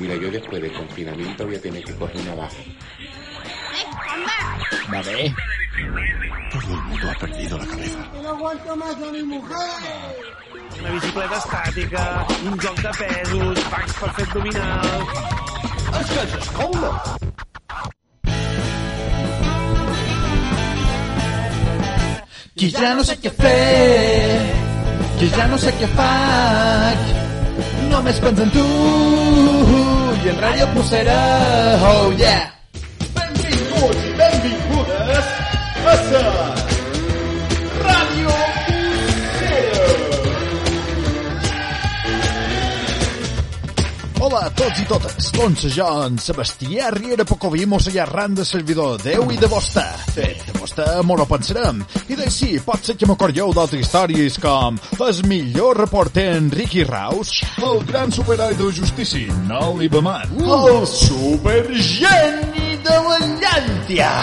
Mira, yo después del confinamiento voy a tener que coger una baja. Va bé. Todo el mundo ha perdido la cabeza. Una bicicleta estàtica, un joc de pesos, packs per fer abdominals... És que és escola! Que ja no sé què fer, que ja no sé què faig. Només penso en tu i en Ràdio Pucera, oh yeah. Benvinguts i benvingudes a sa Ràdio Hola a tots i totes, doncs jo, en Sebastià Riera Pocoví, mos hi arran de servidor de Déu i de vostè. Fet mo no pensarem. I sí, pot ser que m'acordeu d'altres històries com el millor reporter Enriqui Raus, el gran superheroi de la justícia, Noli Beman, el supergeni de la llàntia.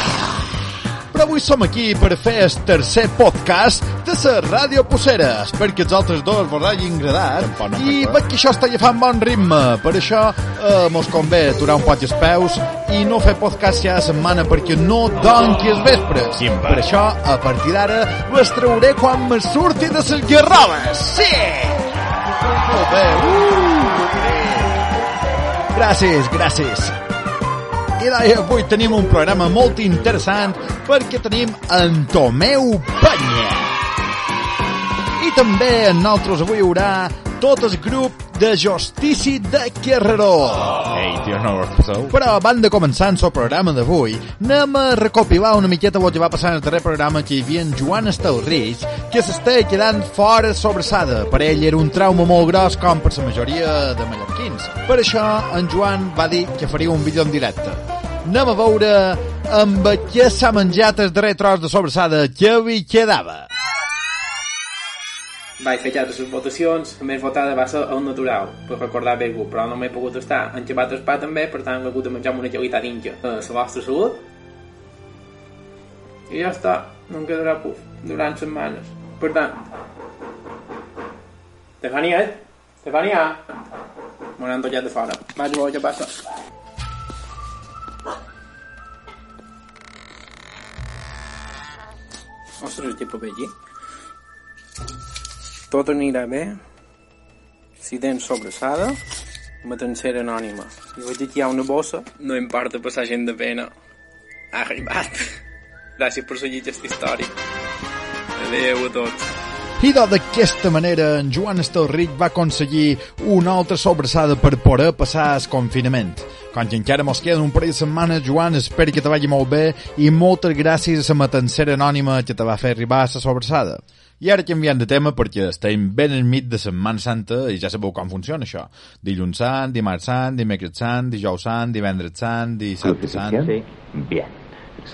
Però avui som aquí per fer el tercer podcast de la Ràdio Pucera. Espero que els altres dos vos hagin agradat. I veig que això està agafant bon ritme. Per això eh, mos convé aturar un poc els peus i no fer podcast cada setmana perquè no donqui els vespres. Per això, a partir d'ara, les trauré quan me surti de les guerroles. Sí! Molt bé. Uh! Gràcies, gràcies. I deia, avui tenim un programa molt interessant perquè tenim en Tomeu Penya. I també en nosaltres avui hi haurà tot el grup de Justici de Guerrero. Ei, tio, no ho passeu. Però abans de començar el programa d'avui, anem a recopilar una miqueta el que va passar en el darrer programa que hi havia en Joan Estelrich, que s'està quedant fora sobressada. Per ell era un trauma molt gros com per la majoria de mallorquins. Per això, en Joan va dir que faria un vídeo en directe. Anem a veure amb què s'ha menjat el darrer tros de sobressada que li quedava. Vaig fer ja les votacions, la més votada va ser el natural, per recordar algú, però no m'he pogut estar enxapat el pa també, per tant he hagut de menjar una gelita d'inja a la vostra salut. I ja està, no em quedarà puf, durant setmanes. Per tant... Estefania, eh? Estefania! Me n'han tallat de fora. Vaig a veure què passa. Ostres, què paper aquí? Tot anirà bé si tens sobrassada una tercera anònima. I veig aquí hi ha una bossa, no importa passar gent de pena. Ha arribat. Gràcies per seguir aquesta història. Adéu a tots. I d'aquesta manera en Joan Estelrich va aconseguir una altra sobrassada per poder passar el confinament. Com que encara mos queden un parell de setmanes, Joan, espero que te vagi molt bé i moltes gràcies a la matancera anònima que te va fer arribar a la sobrassada. I ara canviant de tema perquè estem ben enmig de Setmana Santa i ja sabeu com funciona això. Dilluns sant, dimarts sant, dimecres sant, dijous sant, divendres sant, dissabte sant... Sí. Bien.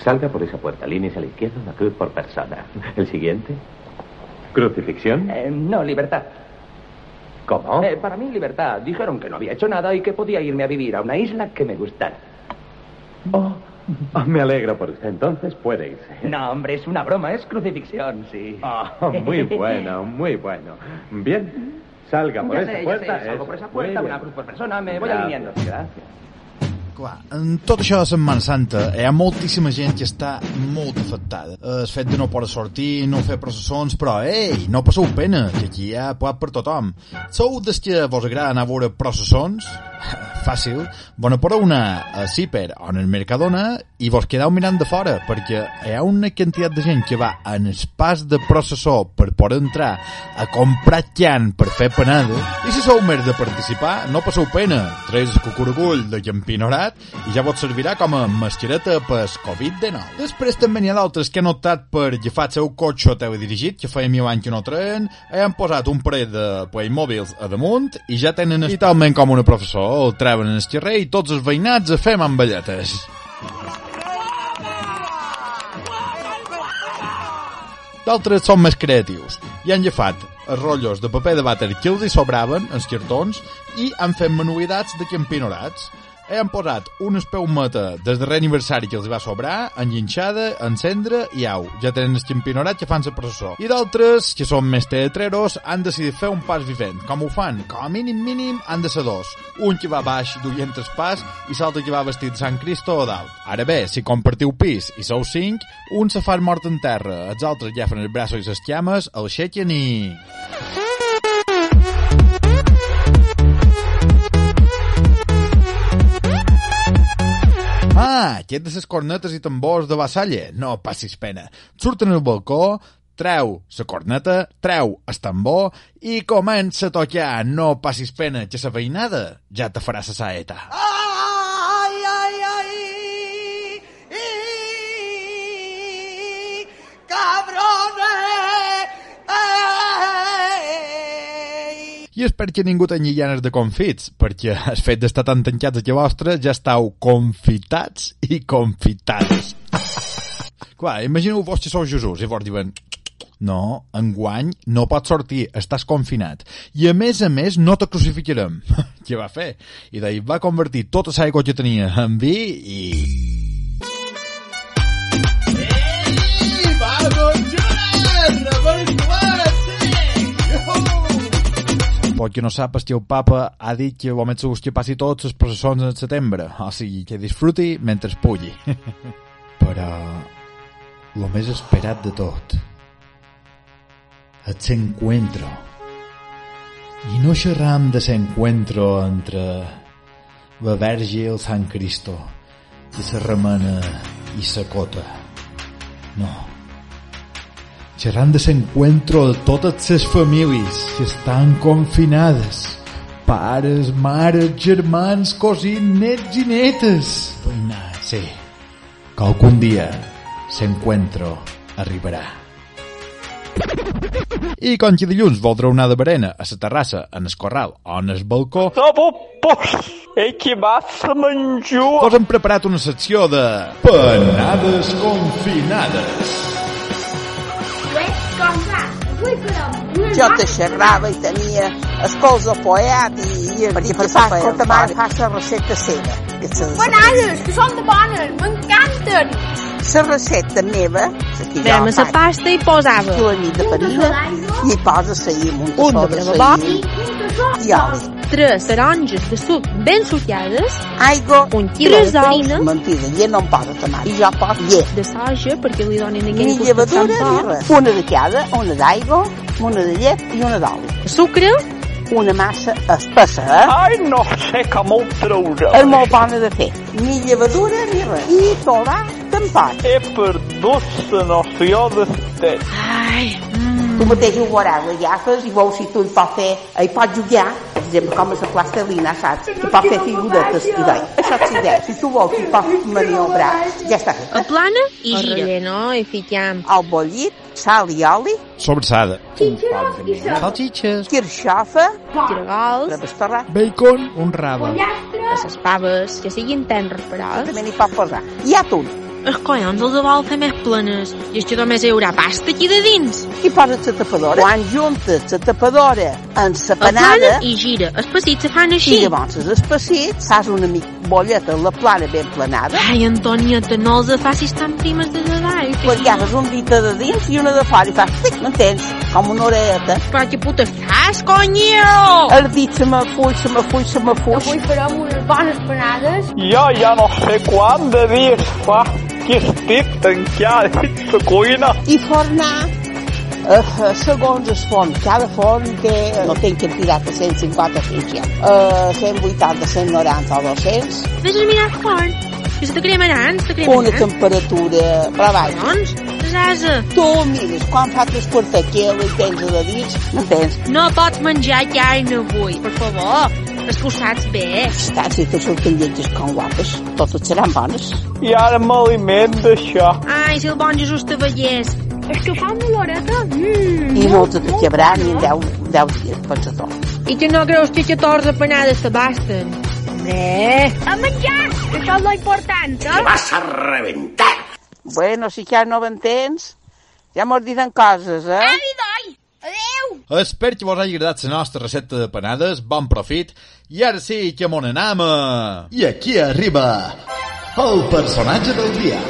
Salga por esa puerta, líneas a la izquierda, una cruz por persona. El siguiente. Crucifixión. Eh, no, libertad. ¿Cómo? Eh, para mí, libertad. Dijeron que no había hecho nada y que podía irme a vivir a una isla que me gustara. Oh, oh, me alegro por usted. Entonces puede irse. No, hombre, es una broma, es crucifixión, sí. Oh, muy bueno, muy bueno. Bien. Salga por Ya esa sé, ya puerta. sé, salgo por esa puerta, una cruz por persona, me voy alineando. Gracias. Clar, en tot això de Setmana Santa hi ha moltíssima gent que està molt afectada. El fet de no poder sortir, no fer processons, però, ei, no passeu pena, que aquí hi ha plat per tothom. Sou des que vos agrada anar a veure processons? Fàcil. Bona por una a Ciper o en el Mercadona i vos quedeu mirant de fora, perquè hi ha una quantitat de gent que va en el pas de processó per poder entrar a comprar llan per fer panada, i si sou més de participar, no passeu pena. Tres el cucurugull de Campinorat i ja vos servirà com a mascareta per Covid-19. Després també n'hi ha d'altres que han optat per agafar el seu cotxe teledirigit, que feia mil anys que no traien, i han posat un parell de Playmobils a damunt i ja tenen el... talment com una professor, el treuen en el carrer i tots els veïnats a fer mamballetes. D'altres són més creatius i han agafat els rotllos de paper de vàter que els hi sobraven, els cartons, i han fet manualitats de campinorats. Hem posat un espeumeta des darrer aniversari que els va sobrar, enginxada, encendre i au. Ja tenen el campionarat que fan la processó. I d'altres, que són més teatreros, han decidit fer un pas vivent. Com ho fan? Com a mínim mínim han de ser dos. Un que va baix duient el pas i l'altre que va vestit de Sant Cristo o dalt. Ara bé, si compartiu pis i sou cinc, un se fa mort en terra, els altres ja fan els braços i les llames, el aixequen i... Ah, que de les cornetes i tambors de Vassalle? No passis pena. Surten al balcó, treu la corneta, treu el tambor i comença a tocar. No passis pena, que la veïnada ja te farà la saeta. Ai, I és perquè ningú tingui ganes de confits, perquè el fet d'estar tan tancats aquí vostre ja estàu confitats i confitades. Clar, imagineu-vos que sou Jesús i vos diuen no, enguany no pots sortir, estàs confinat. I a més a més no te crucificarem. Què va fer? I d'ahir va convertir tota l'aigua que tenia en vi i... Ei, vamos, Jonas, Pot que no que el papa ha dit que el més segur que passi tots les processons en setembre, o sigui, que disfruti mentre es pugui. Però lo més esperat de tot és l'encuentro. I no xerram de l'encuentro entre la Verge i el Sant Cristo, i la remena i la cota. No. Xerram de l'encuentro de totes les famílies que estan confinades. Pares, mares, germans, cosins, nets i netes. Veïnat, sí. Que algun dia l'encuentro arribarà. I com que dilluns voldreu anar de berena a la terrassa, en el corral o en el balcó, Dopo post, e che massa mangiù. us hem preparat una secció de Panades confinades. Jo te xerrava i tenia el colze poet i, i per fa, quan ta mare fa la recepta seva. Que se, Panades, que són de bones, m'encanten. La recepta meva, la que jo Anem a la pasta i posava tu nit de farina i hi poses saïm, un un tassó de saïm i oli. tres taronges de suc ben sucades, Aigua, un quilo de farina, mentida, llet no em posa ta mare. I jo poso llet. de soja perquè li donin aquell Ni llevadura ni res. Una de cada, una d'aigua, una de llet i una d'oli. Sucre, Una massa espessa, eh? Ai, no sé com ho traurà. És molt bona de fer. Ni llevadura ni res. I tot va tampat. He perdut la noció d'estet. ai, Tu mateix ho veuràs, les llafes, i veus si tu hi pots fer, hi pots jugar, per exemple, com a la plastelina, saps? Hi pots fer figuretes i d'ahí. Això és idea. Si tu vols, hi pots maniobrar, ja està fet. aplana i gira. relleno i fiquem El bollit, sal i oli, Sobrassada. Salsitxes. quirxofa, gregols, de bestorrat, Bacon. Un rave. les paves, que siguin tendres però també n'hi pots posar. I atún. Els collons els vol fer més plenes i és que només hi haurà pasta aquí de dins I poses la tapadora. Quan juntes la tapadora amb la panada, i gira els pessits se fan i així llavors els espessits, fas una mica bolleta la plana ben planada, ai Antonieta, no els facis tan primes de davall que perquè agafes un dita de dins i una de fora i fas tic, m'entens? Com una orelleta. però què puta fas, conyo El dit se me fuig, se me fuig, se me fuig. Avui farem unes bones panades. Jo ja no sé quant de dies fa que estic tancat la cuina. I fornar, uh, segons el forn, cada forn té, no té quantitat de 150 fins ja, uh, 180, 190 o 200, Vés a mirar el forn que se te cremaran, se te una temperatura, però vaja, collons, desasa tu mires quan fa tres quarts quilo i tens de dins, m'entens? no pots menjar carn avui, per favor que saps bé Està, si te surten lletges com guapes, totes seran bones. I ara m'aliment d'això. ai, si el bon Jesús te veiés És que fa una oloreta. Mmm, I no te quebrarà ni en 10, 10 dies, pensa tot. i que no creus que 14 panades te basten hombre a menjar, que això és lo important, eh? Vas a reventar. Bueno, si ja no m'entens, ja mos diuen coses, eh? Avi, doi! Adeu! Espero que vos hagi agradat la nostra recepta de panades, bon profit, i ara sí que mon anam a... I aquí arriba el personatge del dia.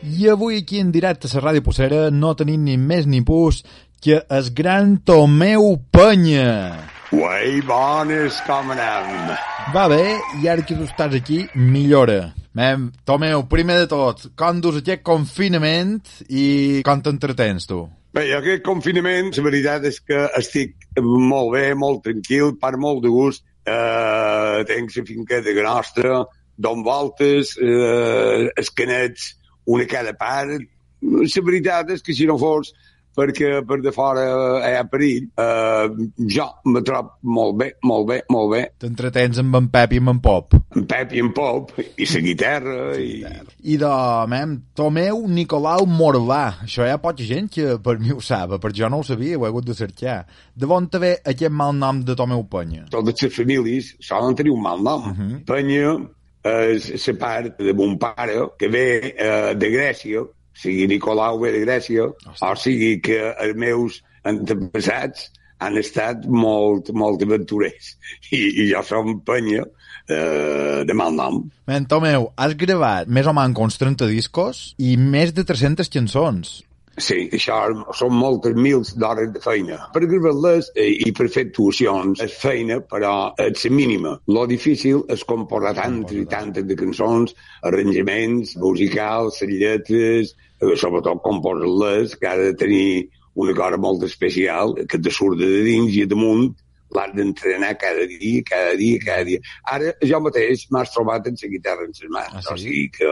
I avui aquí en directe a la Ràdio Possera no tenim ni més ni pus que el gran Tomeu Penya. Uai, bones, com anem? Va bé, i ara que tu estàs aquí, millora. Mem, Tomeu, primer de tot, com dus aquest confinament i com t'entretens tu? Bé, aquest confinament, la veritat és que estic molt bé, molt tranquil, per molt de gust. Eh, tenc la finqueta nostra, don voltes, eh, escanets, una a cada part. La veritat és que si no fos perquè per de fora hi ha perill, eh, jo me trobo molt bé, molt bé, molt bé. T'entretens amb en Pep i amb en Pop. En Pep i en Pop, i la guitarra, i... I de, mem, Tomeu Nicolau Morvà. Això hi ha poca gent que per mi ho sap, per jo no ho sabia, ho he hagut de cercar. De on te ve aquest mal nom de Tomeu Penya? Totes les famílies solen tenir un mal nom. Uh -huh. Penya és la part de mon pare, que ve eh, de Grècia, sigui Nicolau de Grècia, o sigui que els meus antepassats han estat molt, molt aventurers. I, i jo som penya eh, de mal nom. Men, Tomeu, has gravat més o menys uns 30 discos i més de 300 cançons. Sí, això són moltes mils d'hores de feina. Per gravar-les eh, i per fer actuacions és feina, però és mínima. Lo difícil és composar tantes i tantes de cançons, arranjaments musicals, les lletres, sobretot composar-les, que ha de tenir una cosa molt especial, que te surt de dins i damunt, l'has d'entrenar cada dia, cada dia, cada dia. Ara, jo mateix m'has trobat en la guitarra en les mans, ah, sí? o sigui que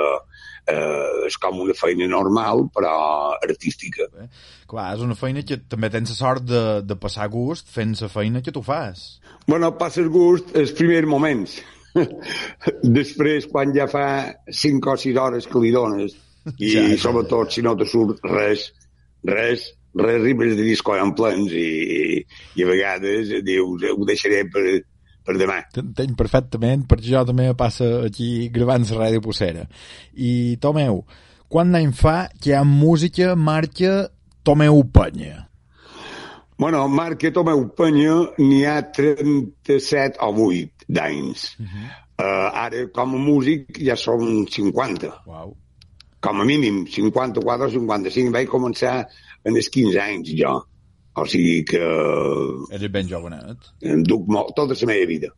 eh, és com una feina normal, però artística. Bé. Clar, és una feina que també tens la sort de, de passar gust fent la feina que tu fas. Bueno, passes gust els primers moments. Després, quan ja fa 5 o 6 hores que li dones, i ja, ja, sobretot ja. si no te surt res, res, res ribes de disco en plens i, i a vegades dius, ho deixaré per, per demà. T'entenc perfectament, perquè jo també passa aquí gravant la ràdio Possera. I, Tomeu, quan any fa que hi ha música marca Tomeu Penya? Bueno, marca Tomeu Penya n'hi ha 37 o 8 d'anys. Uh -huh. uh, ara, com a músic, ja són 50. Wow. Com a mínim, 54 o 55. Vaig començar en els 15 anys, jo. O sigui que... Eres ben jovenet. Em duc molt, tota la meva vida.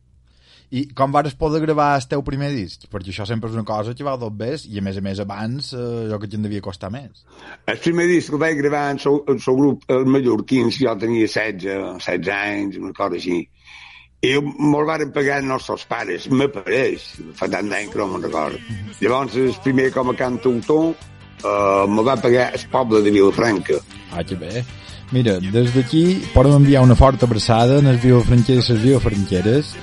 I com vares poder gravar el teu primer disc? Perquè això sempre és una cosa que va dos bes i a més a més abans eh, jo que et devia costar més. El primer disc el vaig gravar en el seu grup el mallorquins, jo tenia 16, 16 anys, una cosa així. I me'l van pagar els nostres pares, m'apareix, fa tant d'any que no me'n recordo. Llavors, el primer com a cantautor uh, me va pagar el poble de Vilafranca. Ah, que bé. Mira, des d'aquí podem enviar una forta abraçada als viofranquers i les viofranqueres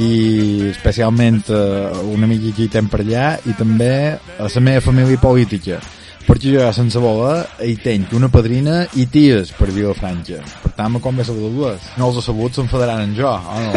i especialment uh, una amiga que hi tem per allà i també a la meva família política perquè jo sense voler hi tenc una padrina i ties per Vilafranca. Per tant me convé saludar dues no els he sabut s'enfadaran en jo o no?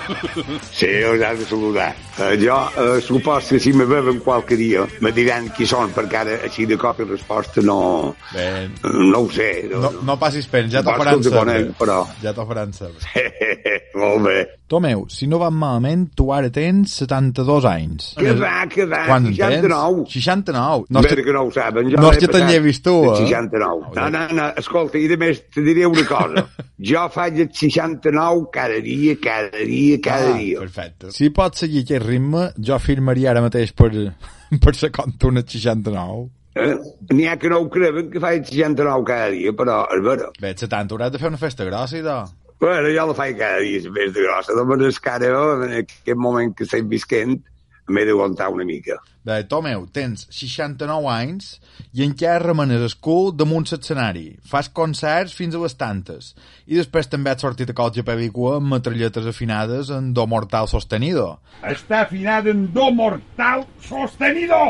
sí, els has de saludar uh, jo uh, supos que si me veuen qualque dia me diran qui són perquè ara així de cop i resposta no Ben. no ho sé no, no, no passis pens, ja t'ho faran saber però... ja t'ho faran saber molt bé Tomeu, si no van malament, tu ara tens 72 anys. Que va, que va, Quan 69. Tens? 69. No, Bé que no ho saben. Jo no és que te n'hi he vist tu, eh? 69. No, no, no, escolta, i de més te diré una cosa. jo faig el 69 cada dia, cada dia, cada ah, dia. Perfecte. Si pots seguir aquest ritme, jo firmaria ara mateix per, per ser compte una 69. Eh? N'hi ha que no ho creuen que faig 69 cada dia, però és vera. Bé, 70 hauràs de fer una festa grossa, idò. Bueno, jo la faig cada dia, més de grossa. De manera que ara, en aquest moment que estic visquent, m'he d'aguantar una mica. Bé, Tomeu, tens 69 anys i encara remenes el cul damunt l'escenari. Fas concerts fins a les tantes. I després també has sortit a colge pèvicua amb metralletes afinades en do mortal sostenido. Està afinada en do mortal sostenido!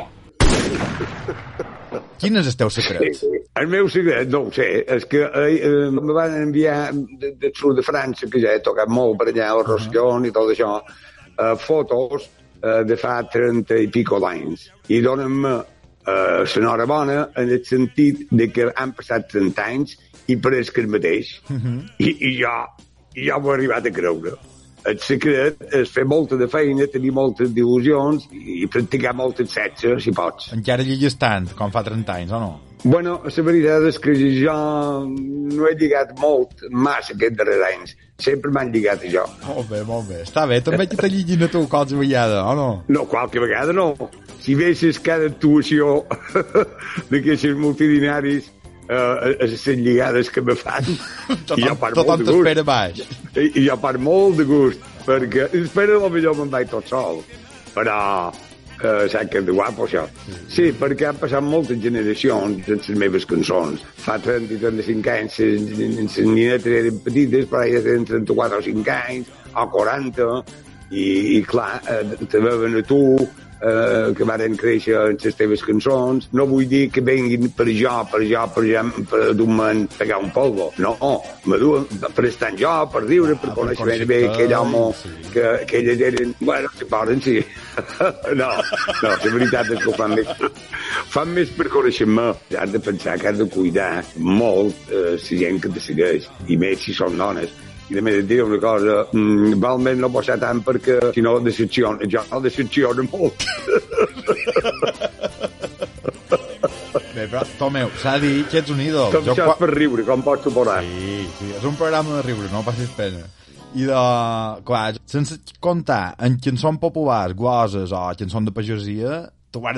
Quin és el teu secret? Sí, el meu secret, no ho sé, és que eh, eh, me van enviar de, de sud de França, que ja he tocat molt per allà, el uh -huh. i tot això, eh, fotos eh, de fa 30 i pico d'anys. I donen-me eh, l'enhorabona en el sentit de que han passat 30 anys i pareix que el mateix. I, i jo, i jo m'ho he arribat a creure. El secret és fer molta de feina, tenir moltes il·lusions i practicar moltes sexe, si pots. Encara lligues tant, com fa 30 anys, o no? Bueno, la veritat és que jo no he lligat molt, massa aquests darrers anys. Sempre m'han lligat jo. Molt bé, molt bé. Està bé, també que te lliguin a tu qualque vegada, o no? No, qualque vegada no. Si veies cada actuació d'aquests multidinaris, eh, les lligades que me fan, Tothom, i jo per tothom t'espera baix. I, i jo per molt de gust, perquè espera millor me'n vaig tot sol, però eh, saps que és de guapo això. Sí, perquè han passat moltes generacions en les meves cançons. Fa 30 i 35 anys les, nietes eren petites, però elles tenen 34 o 5 anys, o 40, i, i clar, eh, te veuen a tu, eh, que varen créixer en les teves cançons. No vull dir que venguin per jo, per jo, per jo, per dur-me'n pegar un polvo. No, me duen per estar en jo, per riure, per conèixer ben bé aquell home que, que elles eren... Bueno, que poden, sí. no, no, la veritat és que ho fan més, fan més per conèixer-me. Has de pensar que has de cuidar molt eh, la gent que te segueix, i més si són dones. I també et diré una cosa, mm, val més no passar tant perquè si no decepciona, jo el decepciona molt. Bé, però, Tomeu, s'ha de dir que ets un ídol. Tot això és per riure, com pots suposar. Sí, sí, és un programa de riure, no passis pena. I de... Clar, sense comptar en cançons populars, gloses o cançons de pagesia,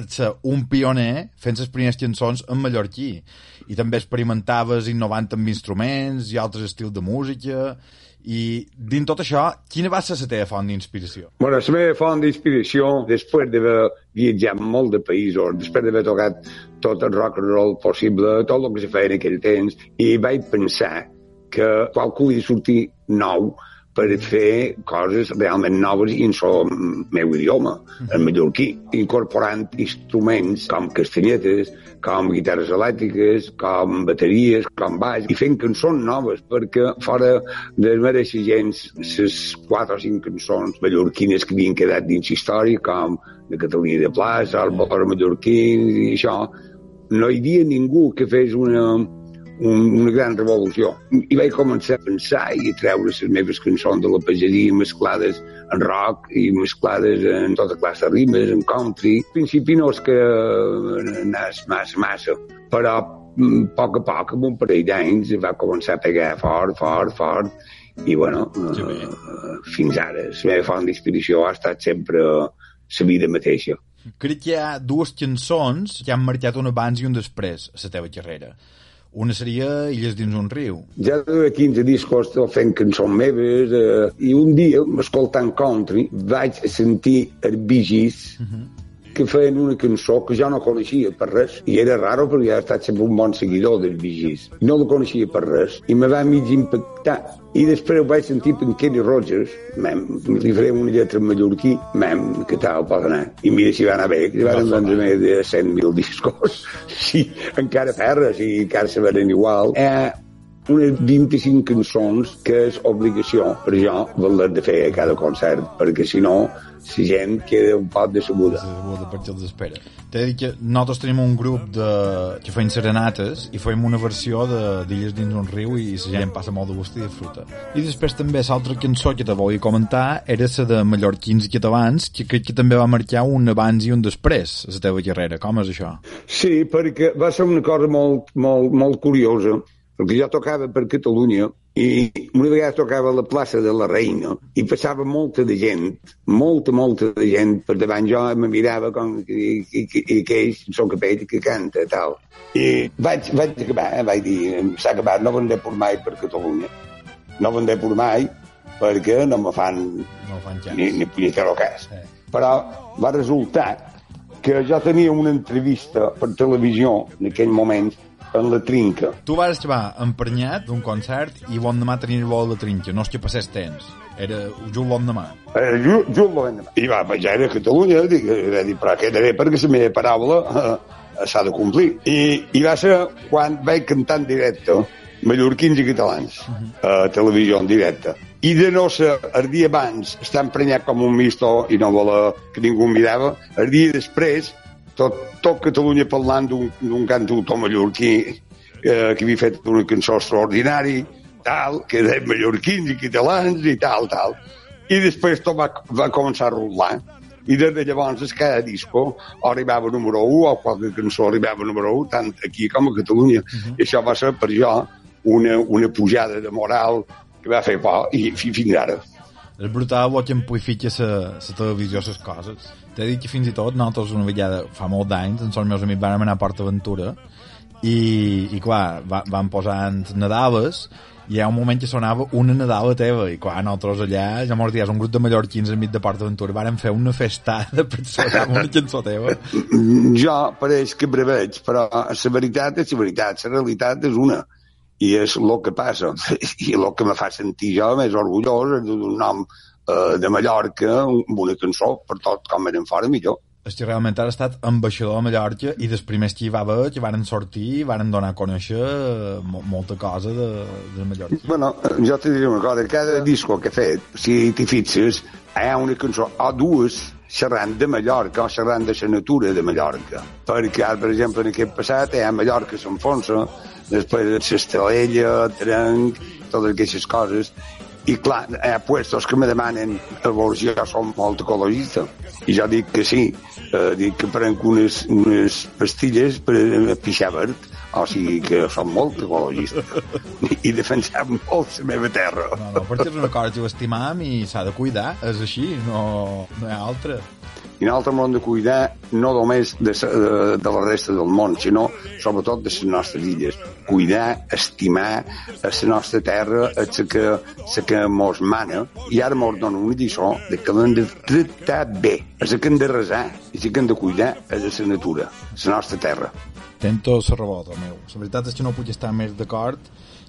ser un pioner fent les primeres cançons en mallorquí. I també experimentaves innovant amb instruments i altres estils de música. I dins tot això, quina va ser la teva font d'inspiració? Bueno, la meva font d'inspiració, després d'haver viatjat molt de països, després d'haver tocat tot el rock and roll possible, tot el que se feia en aquell temps, i vaig pensar que qualcú hi sortir nou per fer coses realment noves i en el meu idioma, el mallorquí, incorporant instruments com castanyetes, com guitarres elèctriques, com bateries, com baix, i fent cançons noves, perquè fora de mereixer gens les quatre o cinc cançons mallorquines que havien quedat dins història, com de Catalunya de Plaça, el Bor mallorquí i això, no hi havia ningú que fes una, un, una gran revolució. I vaig començar a pensar i a treure les meves cançons de la pageria mesclades en rock i mesclades en tota classe de rimes, en country. Al principi no és que anés massa, massa, però mm, a poc a poc, amb un parell d'anys, va començar a pegar fort, fort, fort, i bueno, eh, fins ara, la meva font d'inspiració ha estat sempre la vida mateixa. Crec que hi ha dues cançons que han marcat un abans i un després a la teva carrera. Una seria Illes dins un riu. Ja de 15 discos fent cançons meves eh, i un dia, escoltant country, vaig sentir el Bee Gees que feien una cançó que jo no coneixia per res i era raro perquè ja he estat sempre un bon seguidor del Bee. No la coneixia per res i me va mig impactar. I després ho vaig sentir per Kenny Rogers, mem, li faré una lletra en mallorquí, mem, que tal pot anar? I mira si va anar bé, que van vendre més de 100.000 discos. Sí, encara ferres i encara se venen igual. Eh, unes 25 cançons que és obligació per jo voler de fer a cada concert, perquè si no la gent queda un poc decebuda. Decebuda perquè els espera. T'he de dir que nosaltres tenim un grup de... que feim serenates i fem una versió de- d'Illes dins un riu i la gent passa molt de gust i disfruta. I després també l'altra cançó que te volia comentar era la de mallorquins i catalans, que crec que també va marcar un abans i un després a la teva carrera. Com és això? Sí, perquè va ser una cosa molt, molt, molt curiosa, perquè jo tocava per Catalunya i una vegada tocava a la plaça de la Reina i passava molta de gent, molta, molta de gent per davant jo me mirava com i, i, i, i aquell són capell que canta tal. I vaig, vaig acabar, eh? vaig dir, s'ha acabat, no vendré per mai per Catalunya. No vendré per mai perquè no me fan, no fan ni, ni punyetero cas. Però va resultar que jo tenia una entrevista per televisió en aquell moment en la trinca. Tu vas acabar emprenyat d'un concert i bon demà tenies el vol de trinca, no és que passés temps. Era just bon demà. Eh, ju, just l'endemà. I va, ja era a Catalunya, dic, va dir, però queda bé perquè la meva paraula eh, s'ha de complir. I, I va ser quan vaig cantar en directe mallorquins i catalans a televisió en directe. I de no ser el dia abans estar emprenyat com un misto i no voler que ningú em mirava, el dia després tot, tot Catalunya parlant d'un cantautor mallorquí eh, que havia fet una cançó extraordinari, tal, que de mallorquins i catalans i tal, tal. I després tot va, va començar a rolar. I des de llavors cada disco arribava número 1 o qualque cançó arribava número 1, tant aquí com a Catalunya. Uh -huh. I això va ser per jo una, una pujada de moral que va fer por i fi- fins ara. És brutal el que amplifica la, televisió les coses. T'he dit que fins i tot nosaltres una vegada, fa molt d'anys, amb els meus amics vam anar a Port Aventura i, i clar, va, van posant Nadales i hi ha un moment que sonava una Nadala teva i clar, nosaltres allà, ja mos dies, un grup de mallorquins enmig de Port Aventura, varen fer una festada per sonar una cançó teva. Jo pareix que breveig, però la veritat és la veritat, la realitat és una. I és el que passa. I el que me fa sentir jo més orgullós és d'un nom eh, de Mallorca amb una cançó, per tot com eren fora millor. És que realment has estat ambaixador a Mallorca i dels primers que hi va haver, que varen sortir, varen donar a conèixer eh, mo molta cosa de, de Mallorca. Bueno, jo te diré una cosa, cada disco que he fet, si t'hi fixes, hi ha una cançó o dues xerrant de Mallorca o xerrant de la natura de Mallorca. Perquè ara, per exemple, en aquest passat hi ha Mallorca s'enfonsa, després l'Estelella, Trenc, totes aquestes coses, i clar, hi ha puestos que me demanen a si jo som molt ecologista. I jo dic que sí, eh, dic que prenc unes, unes pastilles per eh, pixar verd, o sigui que som molt ecologista. I defensem molt la meva terra. No, no, perquè és una cosa que ho estimam i s'ha de cuidar, és així, no, no hi ha altra. I nosaltres hem de cuidar no només de, sa- de, de la resta del món, sinó sobretot de les nostres illes. Cuidar, estimar a la nostra terra, a la que, la que mos mana, i ara mos dona una lliçó de que l'hem de tractar bé, és que hem de resar, la que hem de cuidar és de la natura, la nostra terra. Tento la rebota, meu. La veritat és que no puc estar més d'acord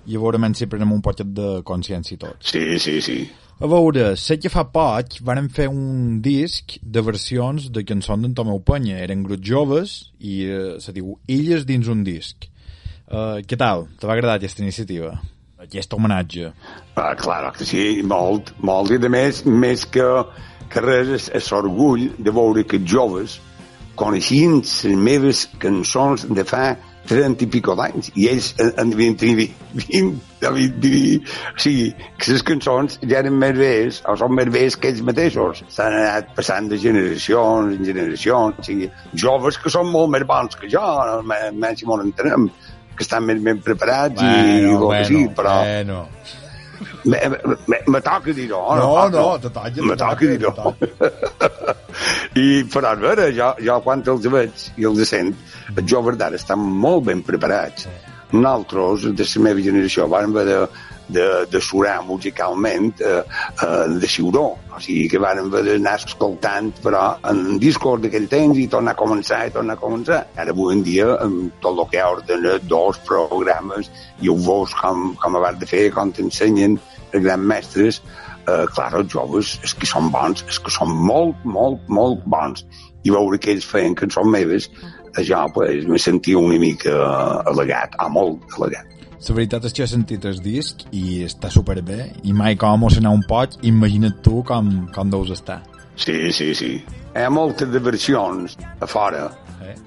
i segurament si prenem un poquet de consciència i tot. Sí, sí, sí. A veure, sé que fa poc varen fer un disc de versions de cançons d'en Tomeu Penya. Eren grups joves i eh, se diu Illes dins un disc. Uh, què tal? Te va agradar aquesta iniciativa? Aquest homenatge? Ah, clar que sí, molt, molt. I a més, més que, que res, és, és orgull de veure que joves coneixien les meves cançons de fa 30 i pico d'anys i ells en, en devien tenir 20, 20, o sigui, que les cançons ja eren més vells o són més vells que ells mateixos s'han anat passant de generacions en generacions, o sigui, joves que són molt més bons que jo més, si m'ho entenem que estan més ben preparats i el que sí, però bueno. Me, me, me toca dir-ho No, no, no, te toca, te me toca, toca dir-ho i però a veure, jo, jo quan els veig i els sent, els joves d'ara estan molt ben preparats nosaltres, de la meva generació, vam haver de, de, de surar musicalment eh, eh, de ciuró, o sigui que vam haver d'anar escoltant, però en discos d'aquell temps i tornar a començar i tornar a començar. Ara avui en dia, amb tot el que ha ordenadors, programes, i ho veus com, com abans de fer, com t'ensenyen els grans mestres, eh, clar, els joves és que són bons, és que són molt, molt, molt bons. I veure que ells feien cançons meves, això, pues, me sentia una mica al·legat, ah, molt al·legat. La veritat és que he sentit el disc i està superbé i mai com emocionar un poc, imagina't tu com, com deus estar. Sí, sí, sí. Hi ha moltes de versions a fora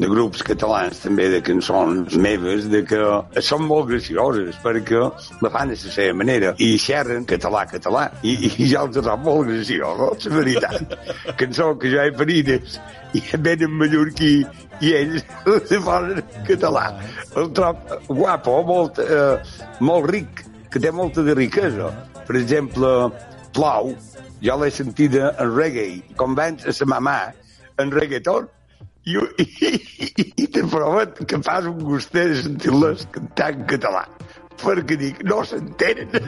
de grups catalans també de cançons meves de que són molt gracioses perquè la fan de la seva manera i xerren català, català i, i jo els trobo molt graciosos, la veritat. Cançó que jo he parit i venen mallorquí i ells se posen català. El trob guapo, molt, eh, molt ric, que té molta de riquesa. Per exemple, Plou, jo l'he sentida en reggae, com vens a sa mamà, en reggaeton, i, i, i, i te promet que fas un gustet de sentir-les cantar en català perquè dic, no s'entenen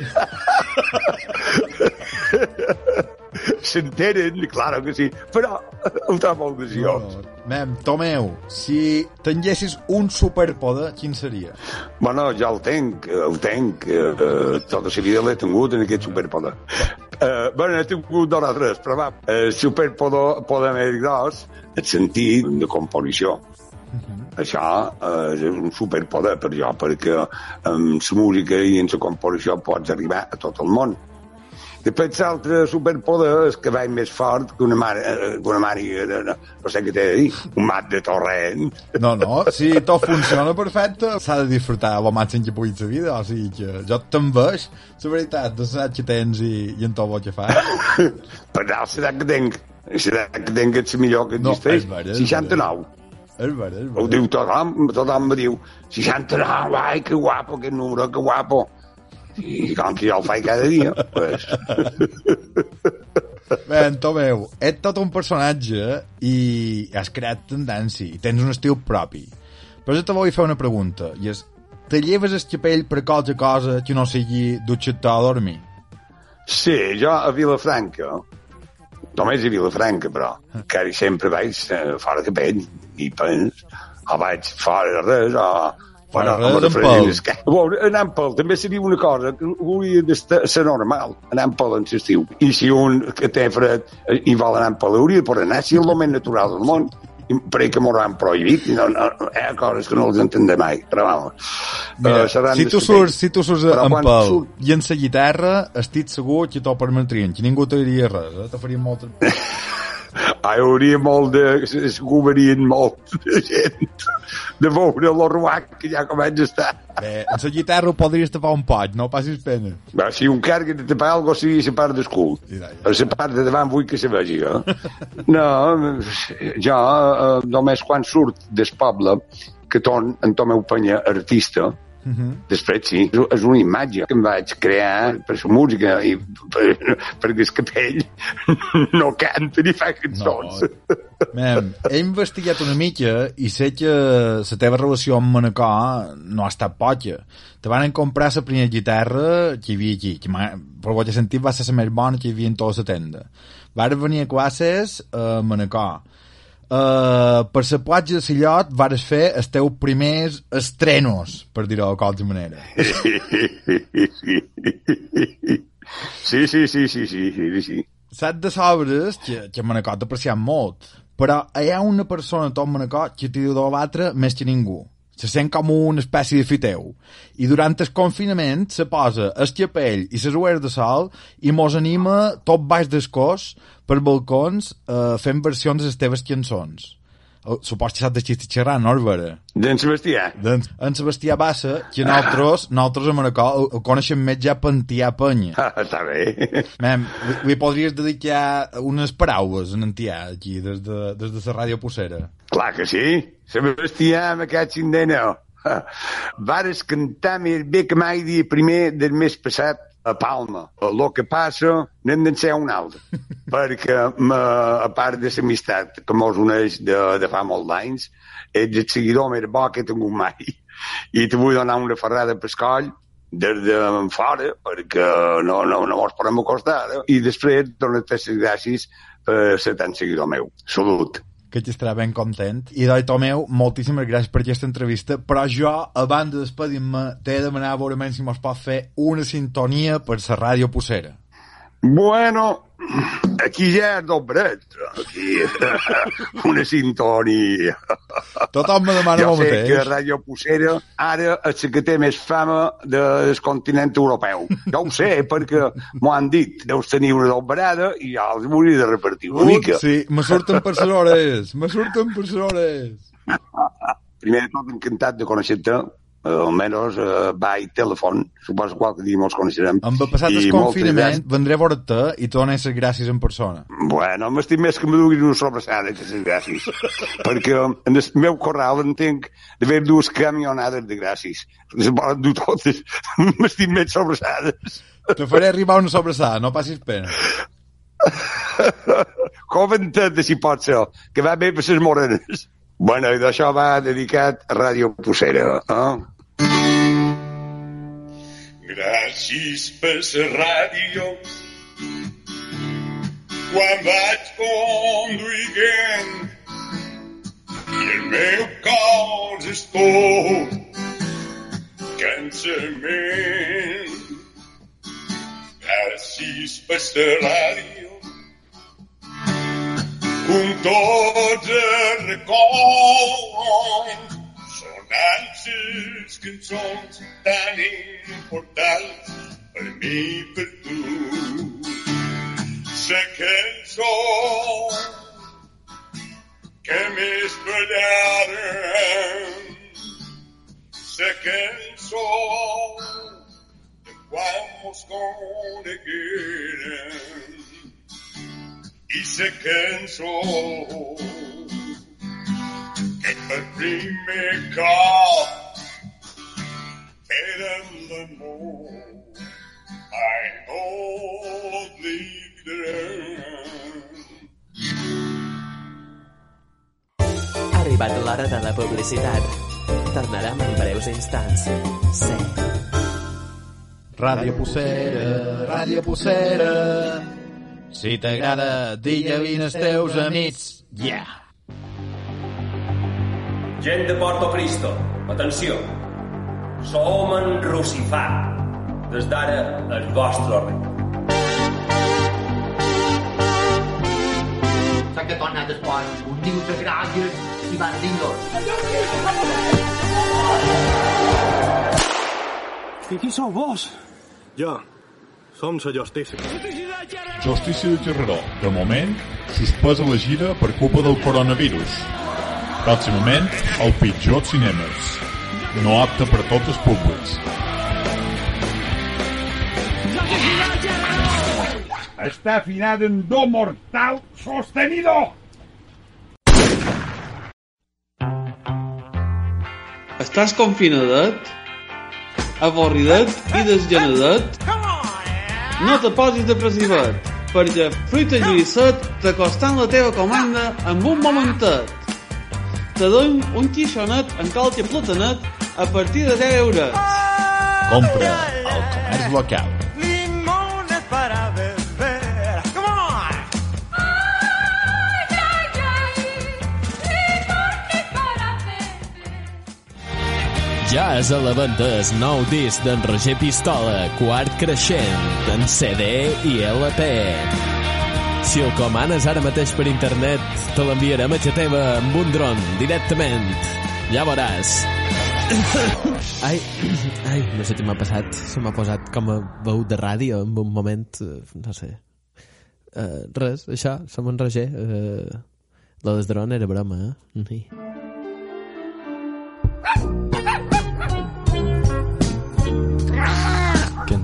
s'entenen, claro que sí però el trobo molt graciós Mem, Tomeu, si tinguessis un superpoder, quin seria? Bueno, ja el tenc, el tenc. Eh, tota la vida l'he tingut en aquest superpoder. Eh, bueno, he tingut dos o tres, però va, el superpoder poder més gros, el sentit de composició. Això eh, és un superpoder per jo, perquè amb la música i en la composició pots arribar a tot el món. Després l'altre superpoder és que vaig més fort que una mare, eh, que una mare no, no, no sé què t'he de dir, un mat de torrent. No, no, si tot funciona perfecte, s'ha de disfrutar el màxim que puguis la vida, o sigui que jo te'n veig, la veritat, de l'edat que tens i, i en tot el que fas. Per tal, l'edat que tinc, l'edat que tinc és la millor que No, existeix, és vera, és 69. És vera, és Ho vera. diu tothom, tothom me diu 69, ai, que guapo, aquest número, que guapo. I com que jo el faig cada dia, pues... Bé, Tomeu, ets tot un personatge i has creat tendència i tens un estil propi. Però jo te vull fer una pregunta, i és, te lleves el capell per qualsevol cosa que no sigui dutxar-te a dormir? Sí, jo a Vilafranca, només a Vilafranca, però, que sempre vaig eh, fora de pell, i pens, o vaig fora de res, o... Amb refregir pèl. les ca- Bueno, anar en pèl també seria una cosa que hauria de ser normal, en pèl en l'estiu. I si un que té fred eh, i vol anar en pèl, hauria de poder anar, si és el més natural del món. I Per que m'ho han prohibit, no, no, hi ha coses que no les entendré mai, però vamos. Mira, Eh, seran si tu surts, si tu surts Però en quan pèl surt- i en la guitarra, estic segur que t'ho permetrien, que ningú te diria res, eh? te faria molt... Hauria molt de... es goverien molt de gent de veure l'orruac que ja comença a estar. Bé, en la guitarra ho podries tapar un poc, no passis pena. Va, si un carga de tapar alguna cosa seria la part del cul. Per la part de davant vull que se vegi, eh? No, jo eh, només quan surt del poble que torn en Tomeu Penya artista, després sí, és una imatge que em vaig crear per la música i per, perquè el capell no canta ni fa cançons. Mem, he investigat una mica i sé que la teva relació amb Manacor no ha estat poca. Te van comprar la primera guitarra que hi havia aquí, que m'ha- per el que he sentit va ser la més bona que hi havia en tota la tenda. Vares venir a classes a Manacor. Uh, per la platja de Sillot vares fer els teus primers estrenos, per dir-ho de qualsevol manera. Sí, sí, sí, sí, sí, sí, sí. Saps de sobres que, que Manacor t'ha apreciat molt, però hi ha una persona tot Manacor que t'hi deu batre més que ningú. Se sent com una espècie de fiteu. I durant el confinament se posa el capell i les uers de sol i mos anima tot baix del cos per balcons eh, fent versions de les teves cançons. Oh, supos que saps de xistes xerrar, no, Albera? D'en Sebastià. Doncs en Sebastià Bassa, que nosaltres, nosaltres a Manacor el, el coneixem més ja Pantià Penya. Ah, està bé. Mem, li, li podries dedicar unes paraules en Antià, aquí, des de, des de la ràdio Possera. Clar que sí. Sebastià, amb aquest cindena. Vares cantar més bé que mai dia primer del mes passat a Palma. El que passa n'hem d'en ser un altre. perquè, ma, a part de l'amistat que mos uneix de, de fa molts anys, ets el seguidor més bo que he tingut mai. I te vull donar una ferrada per coll des de fora, perquè no, no, no mos podem acostar. Eh? I després donar-te les gràcies per ser tan seguidor meu. Salut. Que ell estarà ben content. I doi, Tomeu, moltíssimes gràcies per aquesta entrevista, però jo, abans de despedir-me, t'he de demanar a veure si mos pot fer una sintonia per la ràdio Possera. Bueno, aquí ja és dobret. Aquí, una sintonia. Tothom me demana jo el sé mateix. que Ràdio Pussera ara és la que té més fama del continent europeu. Jo ho sé, perquè m'ho han dit. Deus tenir una dobrada i ja els hauria de repartir una mica. sí, me surten per les hores, me surten per les hores. Primer de tot, encantat de conèixer-te, almenys eh, by telèfon. Suposo que qualque dia mos coneixerem. Amb el passat I el moltes confinament gràcies. vendré a veure-te i te dones les gràcies en persona. Bueno, m'estic més que me duguin una sobrassada, que les gràcies. Perquè en el meu corral entenc d'haver dues camionades de gràcies. Les volen dur totes. m'estic més sobrassades. Te faré arribar una sobrassada, no passis pena. Comenta't, si pot ser, que va bé per les morenes. Bueno, i d'això va dedicat a Ràdio Pussera, eh? Gràcies per la ràdio quan vaig conduint i el meu cos és tot cansament. Gràcies per la ràdio com tots els records sonant les cançons tan importants per mi i per tu. sé cançó que més ballaren la cançó de quan mos la cançó que per primer cop feren l'amor ai no l'oblidarem Ha arribat l'hora de la publicitat. Tornarem en breus instants. Sí. Ràdio Pucera, Ràdio Pucera. Si t'agrada, digue vine els teus amics. Yeah! Gent de Porto Cristo, atenció. Som en Rucifà. Des d'ara, el vostre rei. S'ha que tornar després un diu de gràcies i bandidos. I qui sou vos? Jo. Som la justícia. Justícia de Gerreró. De moment, suspesa la gira per culpa del coronavirus. Pròximament, el pitjor als cinemes. No apte per tots els públics. Està afinada en do mortal sostenido. Estàs confinadet? Avorridet i desgenedat? No te posis depressivat, perquè Fruita Lluïsset t'acostant la teva comanda amb un momentet. Te donem un quixonet en calci platanet a partir de 10 euros. Compra al comerç local. Ja és a la venda el nou disc d'en Roger Pistola, quart creixent, en CD i LP. Si el comanes ara mateix per internet, te l'enviarem a la teva amb un dron, directament. Ja veuràs. Ai, ai, no sé què m'ha passat. Se m'ha posat com a veu de ràdio en un moment, eh, no sé. Uh, res, això, som en Roger. Uh, la del dron era broma, eh? Sí.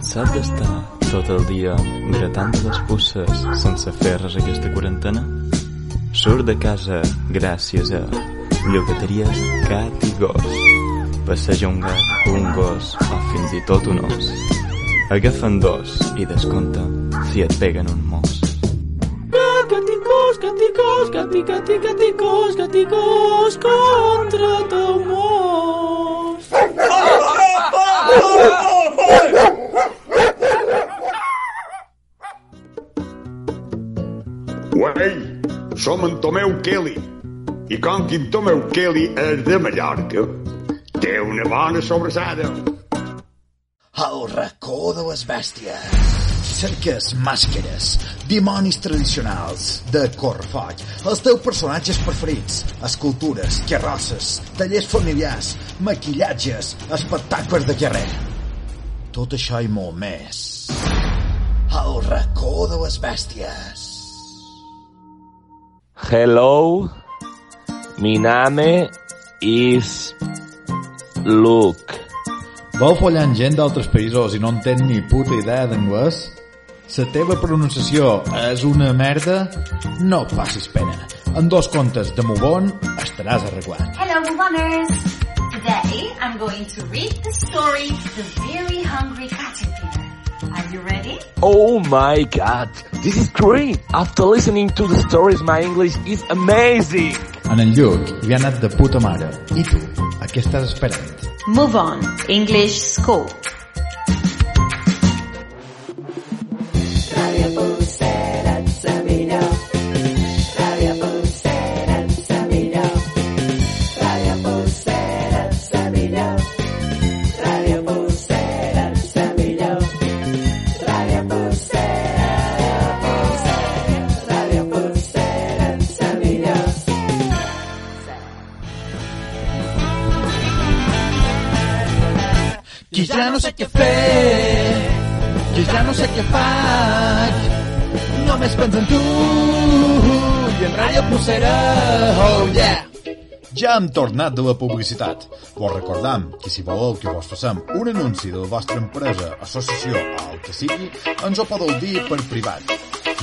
Cansat d'estar tot el dia gratant les pusses sense fer res aquesta quarantena? Surt de casa gràcies a llogateries gat i gos. Passeja un gat, un gos o fins i tot un os. Agafen dos i descompta si et peguen un mos. Gaticos, gaticos, gati, gati, gaticos, gaticos, contra tu mos. Uei, som en Tomeu Kelly. I com que en Tomeu Kelly és de Mallorca, té una bona sobrassada. El racó de les bèsties. Cerques màscares, dimonis tradicionals de Correfoc, els teus personatges preferits, escultures, carrosses, tallers familiars, maquillatges, espectacles de carrer. Tot això i molt més. El racó de les bèsties. Hello, mi name is Luke. Vol follar amb gent d'altres països i no entén ni puta idea d'anglès? La teva pronunciació és una merda? No passis pena. En dos contes de Mubon estaràs arreglat. Hello, Mooners! Today I'm going to read the story The Very Hungry Caterpillar. Are you ready? Oh my god, this is great! After listening to the stories, my English is amazing! En en Lluc li ha anat de puta mare. I tu, a què estàs esperant? Move on. English School. Que què fer, que ja no sé què faig. només pensa en tu i en Ràdio Pucera, oh yeah! Ja hem tornat de la publicitat. Vos recordam que si voleu que vos facem un anunci de la vostra empresa, associació o el que sigui, ens ho podeu dir per privat.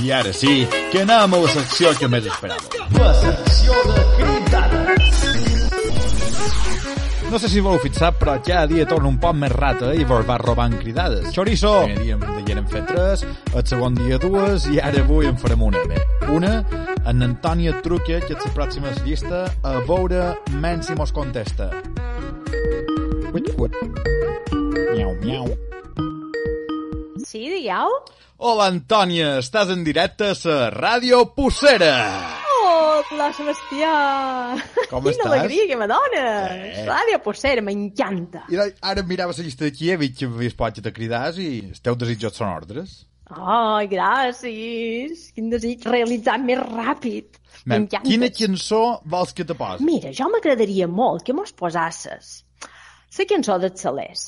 I ara sí, que anem a la secció que més esperàveu. La secció de cridades. No sé si vau fixar, però cada dia torna un poc més rata i vos va robant cridades. Chorizo! El primer dia en deien fer tres, el segon dia dues i ara avui en farem una. Bé, una, en Antònia Truque, que és la pròxima llista, a veure menys si mos contesta. Miau, miau. Sí, digueu? Hola, Antònia, estàs en directe a la Ràdio Pucera. Hola, Sebastià! Com Quina estàs? alegria que me dones! Eh. Ràdio Possera, m'encanta! I ara- mirava la llista d'aquí, he vist que havies pogut a cridar i els teus desitjos són ordres. Ai, gràcies! Quin desig realitzat més ràpid! M'encanta! quina cançó vols que te posi? Mira, jo m'agradaria molt que mos posasses la cançó dels Salers,